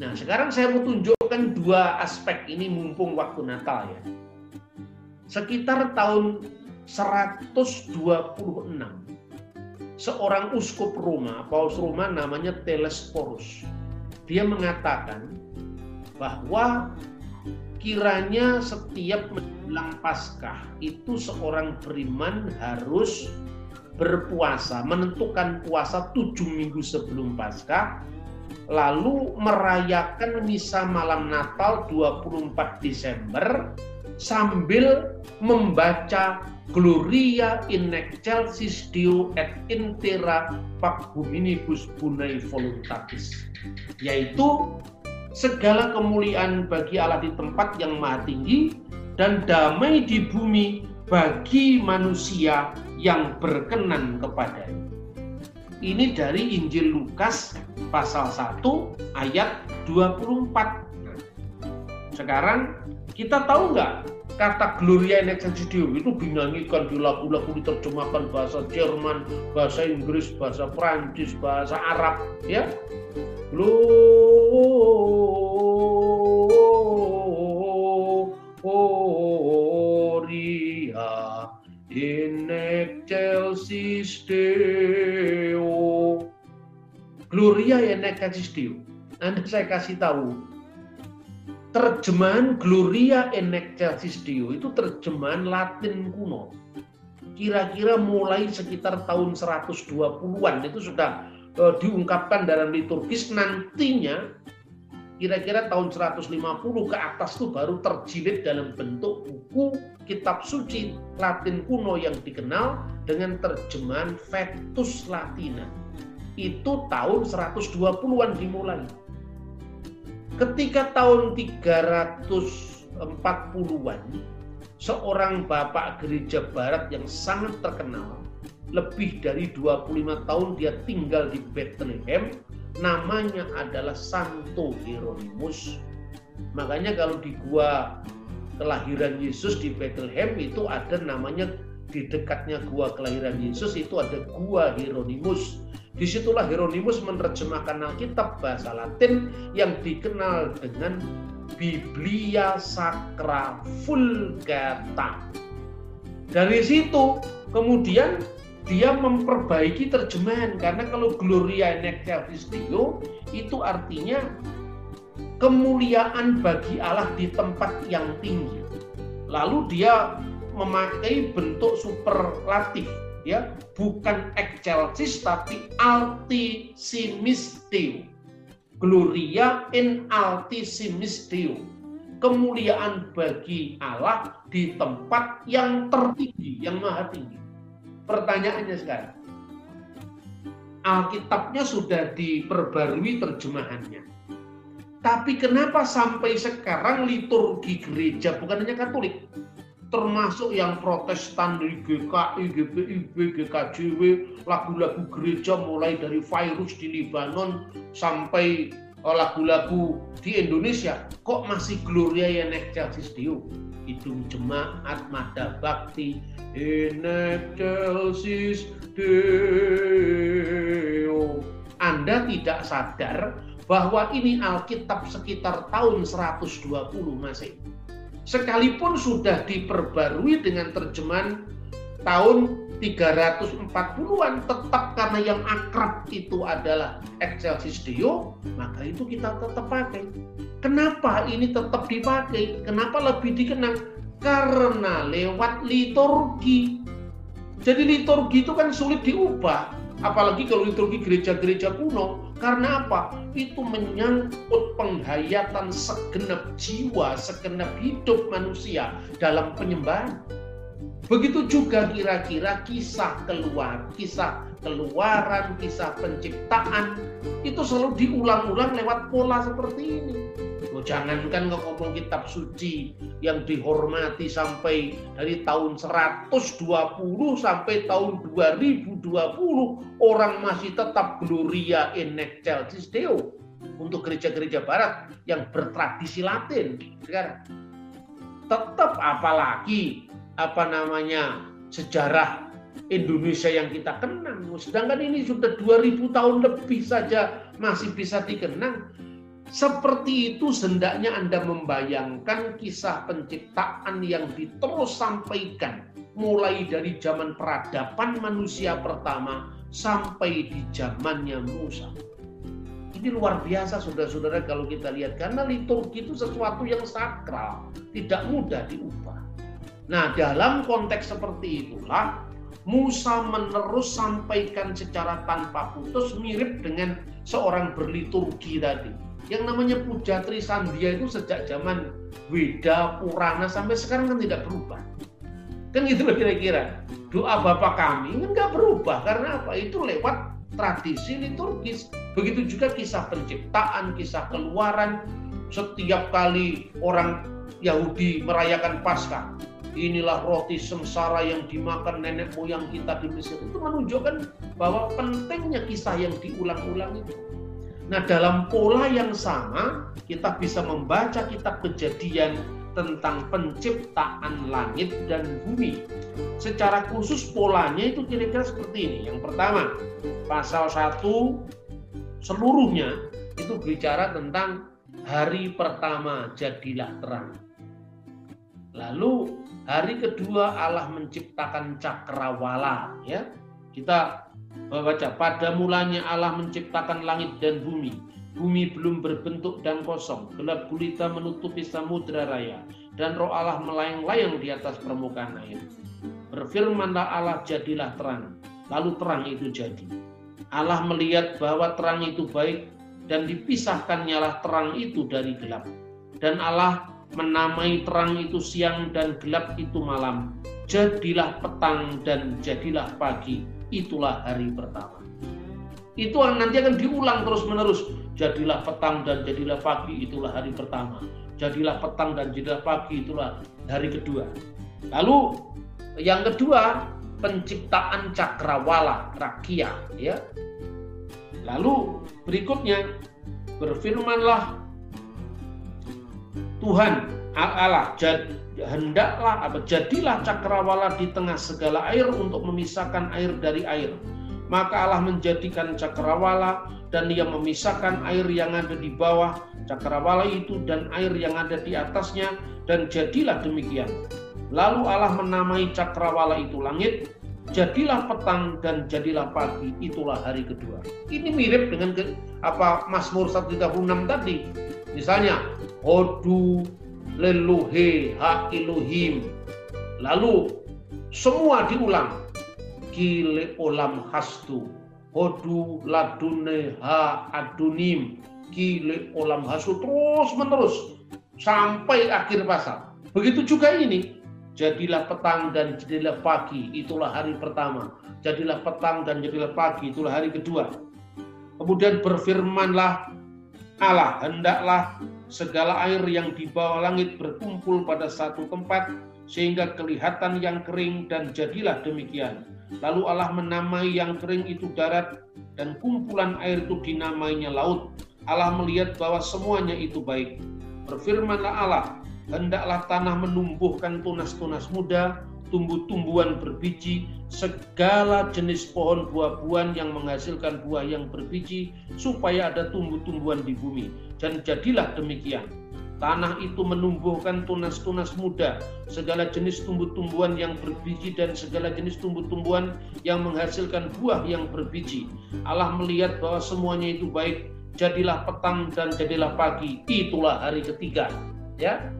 Nah, sekarang saya mau tunjukkan dua aspek ini mumpung waktu Natal ya. Sekitar tahun 126, seorang uskup Roma, Paus Roma namanya Telesporus. Dia mengatakan bahwa kiranya setiap menjelang Paskah itu seorang beriman harus berpuasa, menentukan puasa tujuh minggu sebelum Paskah, lalu merayakan misa malam Natal 24 Desember sambil membaca Gloria in excelsis Deo et intera pac hominibus bunai voluntatis yaitu segala kemuliaan bagi Allah di tempat yang maha tinggi dan damai di bumi bagi manusia yang berkenan kepadanya. Ini dari Injil Lukas pasal 1 ayat 24. Sekarang kita tahu nggak kata Gloria in excelsis Deo itu dinyanyikan di lagu-lagu diterjemahkan bahasa Jerman, bahasa Inggris, bahasa Prancis, bahasa Arab, ya. Gloria in excelsis Deo. Gloria in excelsis Deo. Nanti saya kasih tahu. Terjemahan Gloria in excelsis Deo itu terjemahan Latin kuno. Kira-kira mulai sekitar tahun 120-an itu sudah uh, diungkapkan dalam liturgis nantinya kira-kira tahun 150 ke atas itu baru terjilid dalam bentuk buku kitab suci Latin kuno yang dikenal dengan terjemahan Vetus Latina. Itu tahun 120-an dimulai. Ketika tahun 340-an, seorang bapak gereja barat yang sangat terkenal, lebih dari 25 tahun dia tinggal di Bethlehem, namanya adalah Santo Hieronymus. Makanya kalau di gua kelahiran Yesus di Bethlehem itu ada namanya di dekatnya gua kelahiran Yesus itu ada gua Hieronymus. Di situlah Hieronymus menerjemahkan Alkitab bahasa Latin yang dikenal dengan Biblia Sacra Vulgata. Dari situ kemudian dia memperbaiki terjemahan karena kalau Gloria in excelsis itu artinya kemuliaan bagi Allah di tempat yang tinggi. Lalu dia memakai bentuk superlatif ya, bukan excelsis tapi altisimis. Gloria in altisimis. Kemuliaan bagi Allah di tempat yang tertinggi, yang maha tinggi. Pertanyaannya sekarang, Alkitabnya sudah diperbarui terjemahannya. Tapi kenapa sampai sekarang liturgi gereja, bukan hanya Katolik, termasuk yang protestan di GKI, GPIB, GKJW, lagu-lagu gereja mulai dari virus di Libanon sampai eh, lagu-lagu di Indonesia, kok masih Gloria yang Excelsis Deo? Hidung Jemaat Mada Bakti In excelsis Deo Anda tidak sadar bahwa ini Alkitab sekitar tahun 120 Masehi. Sekalipun sudah diperbarui dengan terjemahan tahun 340-an tetap karena yang akrab itu adalah Excelsis Deo, maka itu kita tetap pakai. Kenapa ini tetap dipakai? Kenapa lebih dikenang? Karena lewat liturgi. Jadi liturgi itu kan sulit diubah. Apalagi kalau liturgi gereja-gereja kuno. Karena apa? Itu menyangkut penghayatan segenap jiwa, segenap hidup manusia dalam penyembahan. Begitu juga kira-kira kisah keluar, kisah keluaran, kisah penciptaan itu selalu diulang-ulang lewat pola seperti ini. Oh, jangankan ngomong kitab suci yang dihormati sampai dari tahun 120 sampai tahun 2020 orang masih tetap Gloria in excelsis Deo untuk gereja-gereja barat yang bertradisi Latin sekarang tetap apalagi apa namanya sejarah Indonesia yang kita kenang. Sedangkan ini sudah 2000 tahun lebih saja masih bisa dikenang. Seperti itu sendaknya Anda membayangkan kisah penciptaan yang diterus sampaikan mulai dari zaman peradaban manusia pertama sampai di zamannya Musa. Ini luar biasa saudara-saudara kalau kita lihat karena liturgi itu sesuatu yang sakral, tidak mudah diubah. Nah, dalam konteks seperti itulah Musa menerus sampaikan secara tanpa putus mirip dengan seorang berliturgi tadi. Yang namanya puja Trisandia itu sejak zaman Weda, Purana sampai sekarang kan tidak berubah. Kan gitu loh kira-kira. Doa Bapa kami kan nggak berubah karena apa? Itu lewat tradisi liturgis. Begitu juga kisah penciptaan, kisah keluaran. Setiap kali orang Yahudi merayakan Paskah, inilah roti sengsara yang dimakan nenek moyang kita di Mesir. Itu menunjukkan bahwa pentingnya kisah yang diulang-ulang itu. Nah dalam pola yang sama kita bisa membaca kitab kejadian tentang penciptaan langit dan bumi. Secara khusus polanya itu kira-kira seperti ini. Yang pertama, pasal 1 seluruhnya itu bicara tentang hari pertama jadilah terang. Lalu Hari kedua Allah menciptakan cakrawala ya. Kita baca pada mulanya Allah menciptakan langit dan bumi. Bumi belum berbentuk dan kosong, gelap gulita menutupi samudra raya, dan roh Allah melayang-layang di atas permukaan air. Berfirmanlah Allah jadilah terang, lalu terang itu jadi. Allah melihat bahwa terang itu baik dan dipisahkan nyala terang itu dari gelap. Dan Allah menamai terang itu siang dan gelap itu malam. Jadilah petang dan jadilah pagi. Itulah hari pertama. Itu nanti akan diulang terus-menerus. Jadilah petang dan jadilah pagi. Itulah hari pertama. Jadilah petang dan jadilah pagi. Itulah hari kedua. Lalu yang kedua penciptaan cakrawala rakia ya lalu berikutnya berfirmanlah Tuhan Allah jad, hendaklah apa jadilah cakrawala di tengah segala air untuk memisahkan air dari air maka Allah menjadikan cakrawala dan ia memisahkan air yang ada di bawah cakrawala itu dan air yang ada di atasnya dan jadilah demikian Lalu Allah menamai cakrawala itu langit, jadilah petang dan jadilah pagi, itulah hari kedua. Ini mirip dengan ke, apa Mazmur 136 tadi. Misalnya, Hodu leluhe ha iluhim. Lalu semua diulang. Kile olam hastu. Hodu ladune ha adunim. Kile olam hastu. Terus menerus. Sampai akhir pasal. Begitu juga ini Jadilah petang dan jadilah pagi, itulah hari pertama. Jadilah petang dan jadilah pagi, itulah hari kedua. Kemudian berfirmanlah Allah, hendaklah segala air yang di bawah langit berkumpul pada satu tempat, sehingga kelihatan yang kering dan jadilah demikian. Lalu Allah menamai yang kering itu darat, dan kumpulan air itu dinamainya laut. Allah melihat bahwa semuanya itu baik. Berfirmanlah Allah, hendaklah tanah menumbuhkan tunas-tunas muda, tumbuh-tumbuhan berbiji, segala jenis pohon buah-buahan yang menghasilkan buah yang berbiji, supaya ada tumbuh-tumbuhan di bumi. Dan jadilah demikian. Tanah itu menumbuhkan tunas-tunas muda, segala jenis tumbuh-tumbuhan yang berbiji dan segala jenis tumbuh-tumbuhan yang menghasilkan buah yang berbiji. Allah melihat bahwa semuanya itu baik, jadilah petang dan jadilah pagi. Itulah hari ketiga. Ya,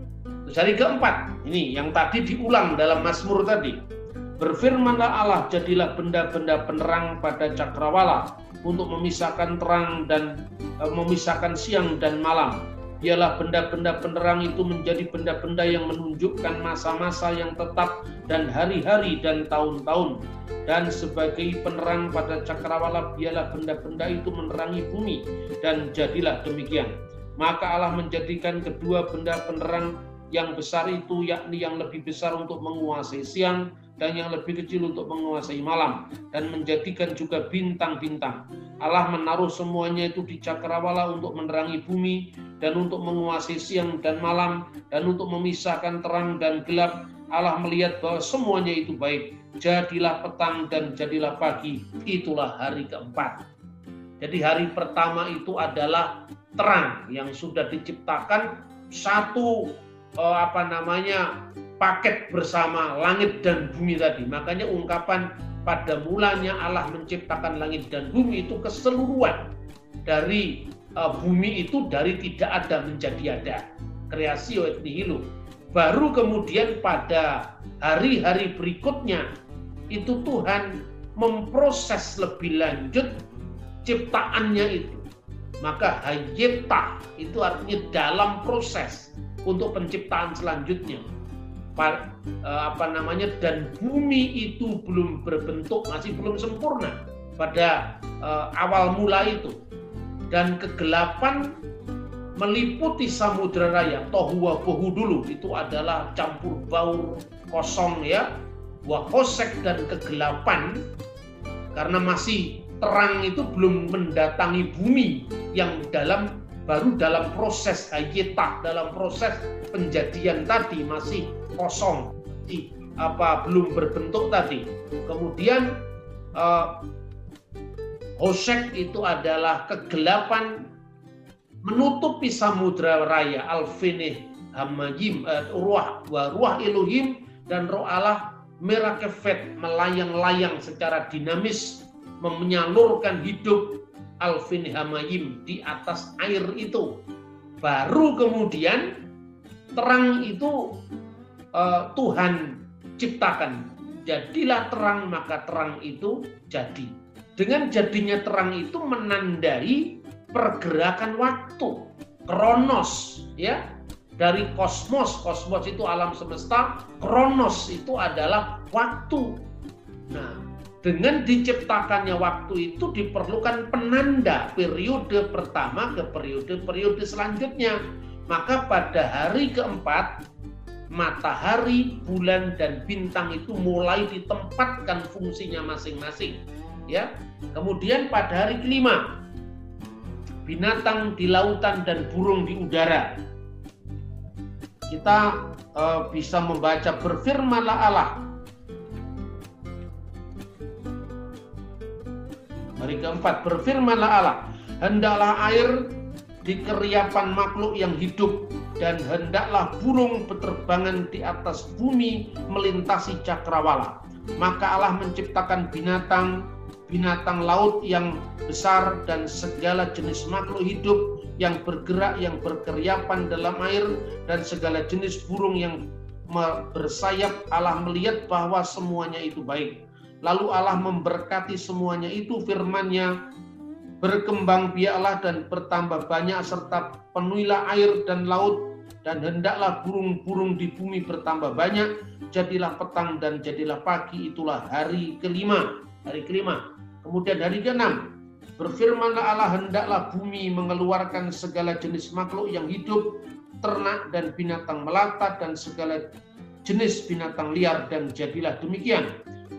Hari keempat, ini yang tadi diulang dalam Mazmur tadi. Berfirmanlah Allah, jadilah benda-benda penerang pada cakrawala untuk memisahkan terang dan e, memisahkan siang dan malam. Biarlah benda-benda penerang itu menjadi benda-benda yang menunjukkan masa-masa yang tetap dan hari-hari dan tahun-tahun. Dan sebagai penerang pada cakrawala, biarlah benda-benda itu menerangi bumi. Dan jadilah demikian. Maka Allah menjadikan kedua benda penerang yang besar itu yakni yang lebih besar untuk menguasai siang dan yang lebih kecil untuk menguasai malam dan menjadikan juga bintang-bintang. Allah menaruh semuanya itu di cakrawala untuk menerangi bumi dan untuk menguasai siang dan malam dan untuk memisahkan terang dan gelap. Allah melihat bahwa semuanya itu baik. Jadilah petang dan jadilah pagi. Itulah hari keempat. Jadi hari pertama itu adalah terang yang sudah diciptakan satu oh, apa namanya paket bersama langit dan bumi tadi. Makanya ungkapan pada mulanya Allah menciptakan langit dan bumi itu keseluruhan dari uh, bumi itu dari tidak ada menjadi ada. Kreasio et nihilo. Baru kemudian pada hari-hari berikutnya itu Tuhan memproses lebih lanjut ciptaannya itu. Maka hayeta itu artinya dalam proses untuk penciptaan selanjutnya. Eh, apa namanya dan bumi itu belum berbentuk masih belum sempurna pada uh, awal mula itu dan kegelapan meliputi samudra raya tohu bohu dulu itu adalah campur baur kosong ya wahosek dan kegelapan karena masih terang itu belum mendatangi bumi yang dalam baru dalam proses hayeta, dalam proses penjadian tadi masih kosong, di, apa belum berbentuk tadi. Kemudian uh, Hosek itu adalah kegelapan menutupi samudra raya alfinih hamayim uh, ruah wa ruah Elohim dan roh Allah merah kefet melayang-layang secara dinamis menyalurkan hidup alfin hamayim di atas air itu. Baru kemudian terang itu uh, Tuhan ciptakan. Jadilah terang maka terang itu jadi. dengan jadinya terang itu menandai pergerakan waktu, kronos, ya. Dari kosmos, kosmos itu alam semesta, kronos itu adalah waktu. Nah, dengan diciptakannya waktu itu diperlukan penanda periode pertama ke periode-periode selanjutnya. Maka pada hari keempat, matahari, bulan, dan bintang itu mulai ditempatkan fungsinya masing-masing ya. Kemudian pada hari kelima binatang di lautan dan burung di udara. Kita uh, bisa membaca berfirmanlah Allah. Hari keempat berfirmanlah Allah, hendaklah air di keriapan makhluk yang hidup dan hendaklah burung beterbangan di atas bumi melintasi cakrawala. Maka Allah menciptakan binatang binatang laut yang besar dan segala jenis makhluk hidup yang bergerak, yang berkeriapan dalam air dan segala jenis burung yang bersayap. Allah melihat bahwa semuanya itu baik. Lalu Allah memberkati semuanya itu firman-Nya berkembang biaklah dan bertambah banyak serta penuhilah air dan laut dan hendaklah burung-burung di bumi bertambah banyak. Jadilah petang dan jadilah pagi. Itulah hari kelima. Hari kelima. Kemudian hari ke-6, berfirmanlah Allah hendaklah bumi mengeluarkan segala jenis makhluk yang hidup, ternak dan binatang melata dan segala jenis binatang liar. Dan jadilah demikian.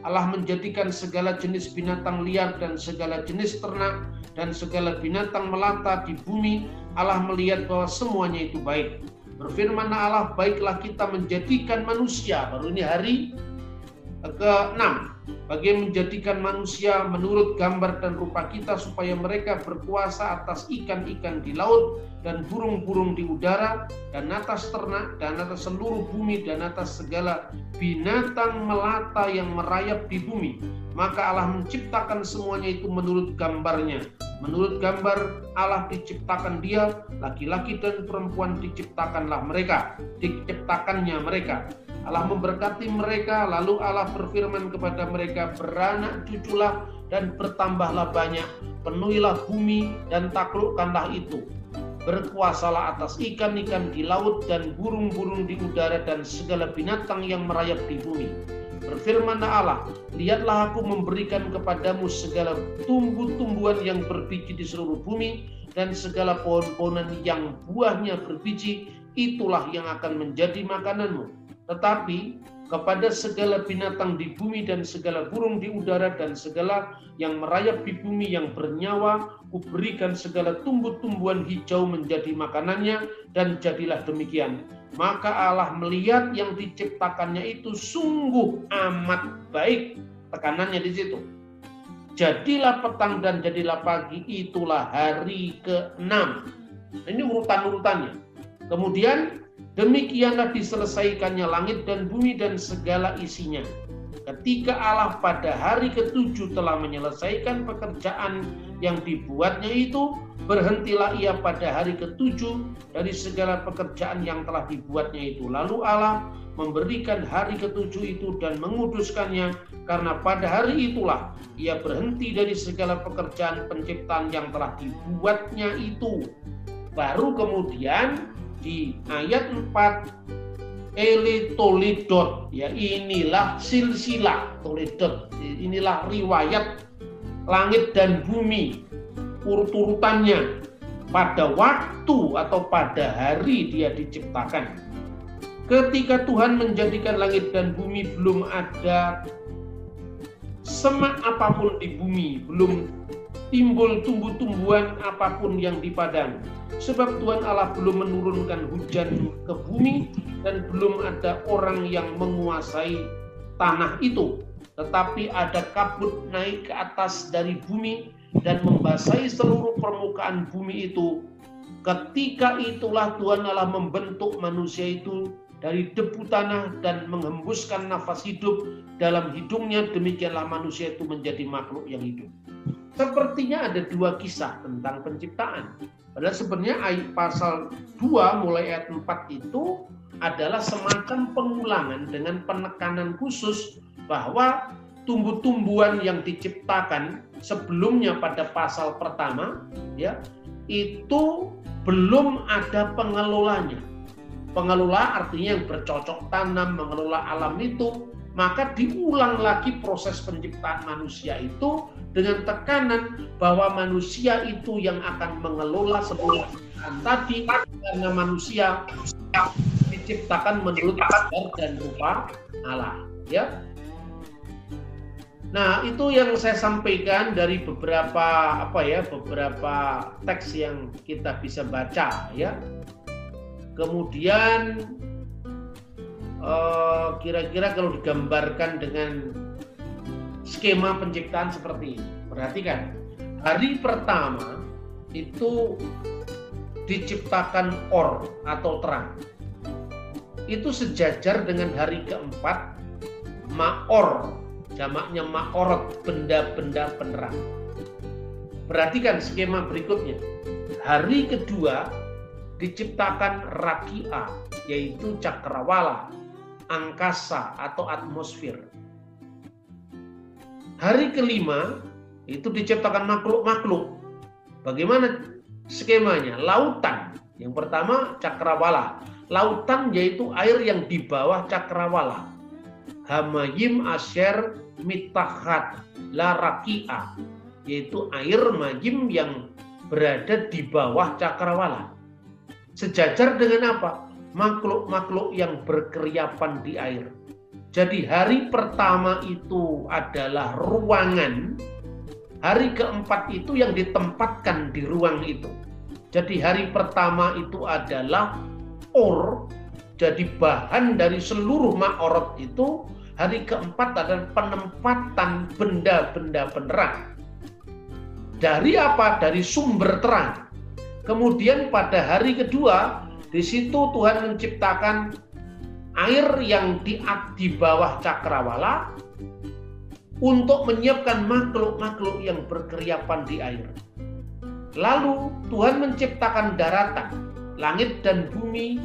Allah menjadikan segala jenis binatang liar dan segala jenis ternak dan segala binatang melata di bumi. Allah melihat bahwa semuanya itu baik. Berfirmanlah Allah, baiklah kita menjadikan manusia. Baru ini hari ke-6 bagi menjadikan manusia menurut gambar dan rupa kita supaya mereka berkuasa atas ikan-ikan di laut dan burung-burung di udara dan atas ternak dan atas seluruh bumi dan atas segala binatang melata yang merayap di bumi. Maka Allah menciptakan semuanya itu menurut gambarnya. Menurut gambar Allah diciptakan dia laki-laki dan perempuan diciptakanlah mereka diciptakannya mereka Allah memberkati mereka, lalu Allah berfirman kepada mereka, beranak cuculah dan bertambahlah banyak, penuhilah bumi dan taklukkanlah itu. Berkuasalah atas ikan-ikan di laut dan burung-burung di udara dan segala binatang yang merayap di bumi. Berfirmanlah Allah, lihatlah aku memberikan kepadamu segala tumbuh-tumbuhan yang berbiji di seluruh bumi dan segala pohon-pohonan yang buahnya berbiji, itulah yang akan menjadi makananmu tetapi kepada segala binatang di bumi dan segala burung di udara dan segala yang merayap di bumi yang bernyawa, kuberikan segala tumbuh-tumbuhan hijau menjadi makanannya dan jadilah demikian. Maka Allah melihat yang diciptakannya itu sungguh amat baik. Tekanannya di situ. Jadilah petang dan jadilah pagi, itulah hari ke-6. Ini urutan-urutannya. Kemudian Demikianlah diselesaikannya langit dan bumi dan segala isinya. Ketika Allah pada hari ketujuh telah menyelesaikan pekerjaan yang dibuatnya itu, berhentilah ia pada hari ketujuh dari segala pekerjaan yang telah dibuatnya itu. Lalu Allah memberikan hari ketujuh itu dan menguduskannya karena pada hari itulah ia berhenti dari segala pekerjaan penciptaan yang telah dibuatnya itu. Baru kemudian di ayat 4 Eli Tolidot ya inilah silsilah Tolidot. Inilah riwayat langit dan bumi urut-urutannya. Pada waktu atau pada hari dia diciptakan. Ketika Tuhan menjadikan langit dan bumi belum ada semak apa pun di bumi belum timbul tumbuh-tumbuhan apa pun yang di padang. Sebab Tuhan Allah belum menurunkan hujan ke bumi dan belum ada orang yang menguasai tanah itu. Tetapi ada kabut naik ke atas dari bumi dan membasahi seluruh permukaan bumi itu. Ketika itulah Tuhan Allah membentuk manusia itu dari debu tanah dan menghembuskan nafas hidup dalam hidungnya demikianlah manusia itu menjadi makhluk yang hidup. Sepertinya ada dua kisah tentang penciptaan. Padahal sebenarnya ayat pasal 2 mulai ayat 4 itu adalah semacam pengulangan dengan penekanan khusus bahwa tumbuh-tumbuhan yang diciptakan sebelumnya pada pasal pertama ya itu belum ada pengelolanya. Pengelola artinya yang bercocok tanam, mengelola alam itu, maka diulang lagi proses penciptaan manusia itu dengan tekanan bahwa manusia itu yang akan mengelola seluruh tadi karena manusia diciptakan menurut gambar dan rupa Allah ya Nah, itu yang saya sampaikan dari beberapa apa ya, beberapa teks yang kita bisa baca ya. Kemudian eh, kira-kira kalau digambarkan dengan skema penciptaan seperti ini. Perhatikan, hari pertama itu diciptakan or atau terang. Itu sejajar dengan hari keempat maor jamaknya ma'orot, benda-benda penerang. Perhatikan skema berikutnya. Hari kedua diciptakan rakia, yaitu cakrawala, angkasa atau atmosfer. Hari kelima itu diciptakan makhluk-makhluk. Bagaimana skemanya? Lautan. Yang pertama cakrawala. Lautan yaitu air yang di bawah cakrawala. Hamayim asyer mitahat larakia yaitu air majim yang berada di bawah cakrawala. Sejajar dengan apa? Makhluk-makhluk yang berkeriapan di air. Jadi hari pertama itu adalah ruangan, hari keempat itu yang ditempatkan di ruang itu. Jadi hari pertama itu adalah or, jadi bahan dari seluruh ma'orot itu Hari keempat adalah penempatan benda-benda penerang. Dari apa? Dari sumber terang. Kemudian pada hari kedua, di situ Tuhan menciptakan air yang di, di bawah cakrawala untuk menyiapkan makhluk-makhluk yang berkeriapan di air. Lalu Tuhan menciptakan daratan, langit dan bumi,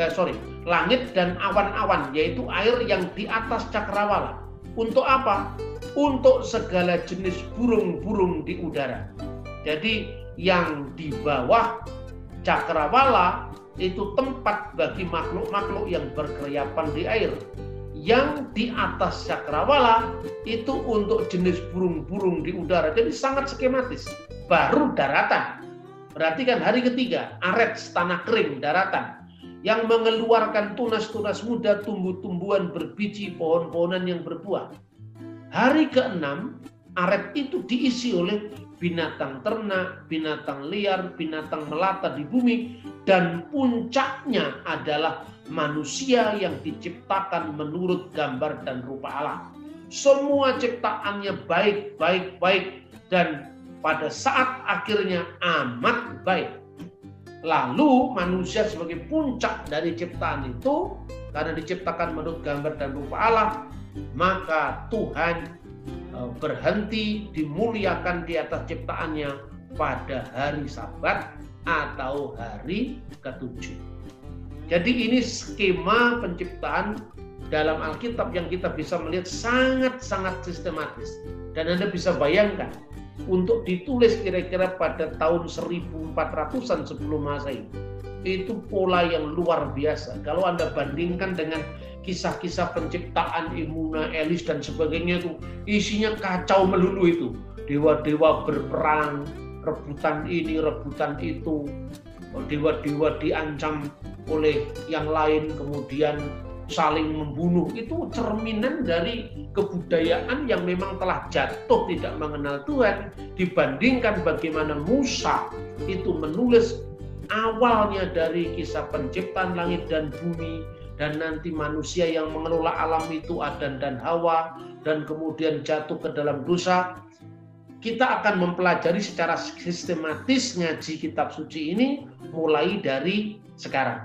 eh, sorry, langit dan awan-awan, yaitu air yang di atas cakrawala. Untuk apa? Untuk segala jenis burung-burung di udara. Jadi yang di bawah cakrawala itu tempat bagi makhluk-makhluk yang berkeriapan di air. Yang di atas cakrawala itu untuk jenis burung-burung di udara. Jadi sangat skematis. Baru daratan. Berarti kan hari ketiga, aret, tanah kering, daratan yang mengeluarkan tunas-tunas muda, tumbuh-tumbuhan berbiji, pohon-pohonan yang berbuah. Hari keenam, aret itu diisi oleh binatang ternak, binatang liar, binatang melata di bumi, dan puncaknya adalah manusia yang diciptakan menurut gambar dan rupa Allah. Semua ciptaannya baik, baik, baik, dan pada saat akhirnya amat baik. Lalu manusia sebagai puncak dari ciptaan itu karena diciptakan menurut gambar dan rupa Allah, maka Tuhan berhenti dimuliakan di atas ciptaannya pada hari Sabat atau hari ketujuh. Jadi ini skema penciptaan dalam Alkitab yang kita bisa melihat sangat-sangat sistematis. Dan Anda bisa bayangkan untuk ditulis kira-kira pada tahun 1400-an sebelum Masehi. Itu pola yang luar biasa. Kalau Anda bandingkan dengan kisah-kisah penciptaan Imuna, Elis dan sebagainya itu isinya kacau melulu itu. Dewa-dewa berperang, rebutan ini, rebutan itu. Dewa-dewa diancam oleh yang lain, kemudian saling membunuh itu cerminan dari kebudayaan yang memang telah jatuh tidak mengenal Tuhan dibandingkan bagaimana Musa itu menulis awalnya dari kisah penciptaan langit dan bumi dan nanti manusia yang mengelola alam itu Adan dan Hawa dan kemudian jatuh ke dalam dosa kita akan mempelajari secara sistematis ngaji kitab suci ini mulai dari sekarang.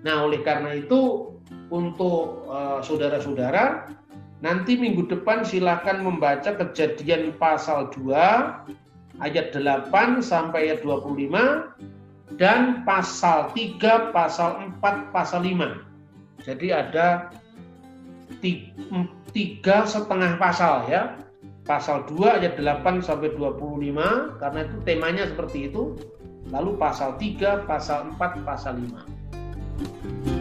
Nah, oleh karena itu untuk eh, saudara-saudara nanti minggu depan silakan membaca kejadian pasal 2 ayat 8 sampai ayat 25 dan pasal 3, pasal 4, pasal 5. Jadi ada tiga setengah pasal ya. Pasal 2 ayat 8 sampai 25 karena itu temanya seperti itu. Lalu pasal 3, pasal 4, pasal 5.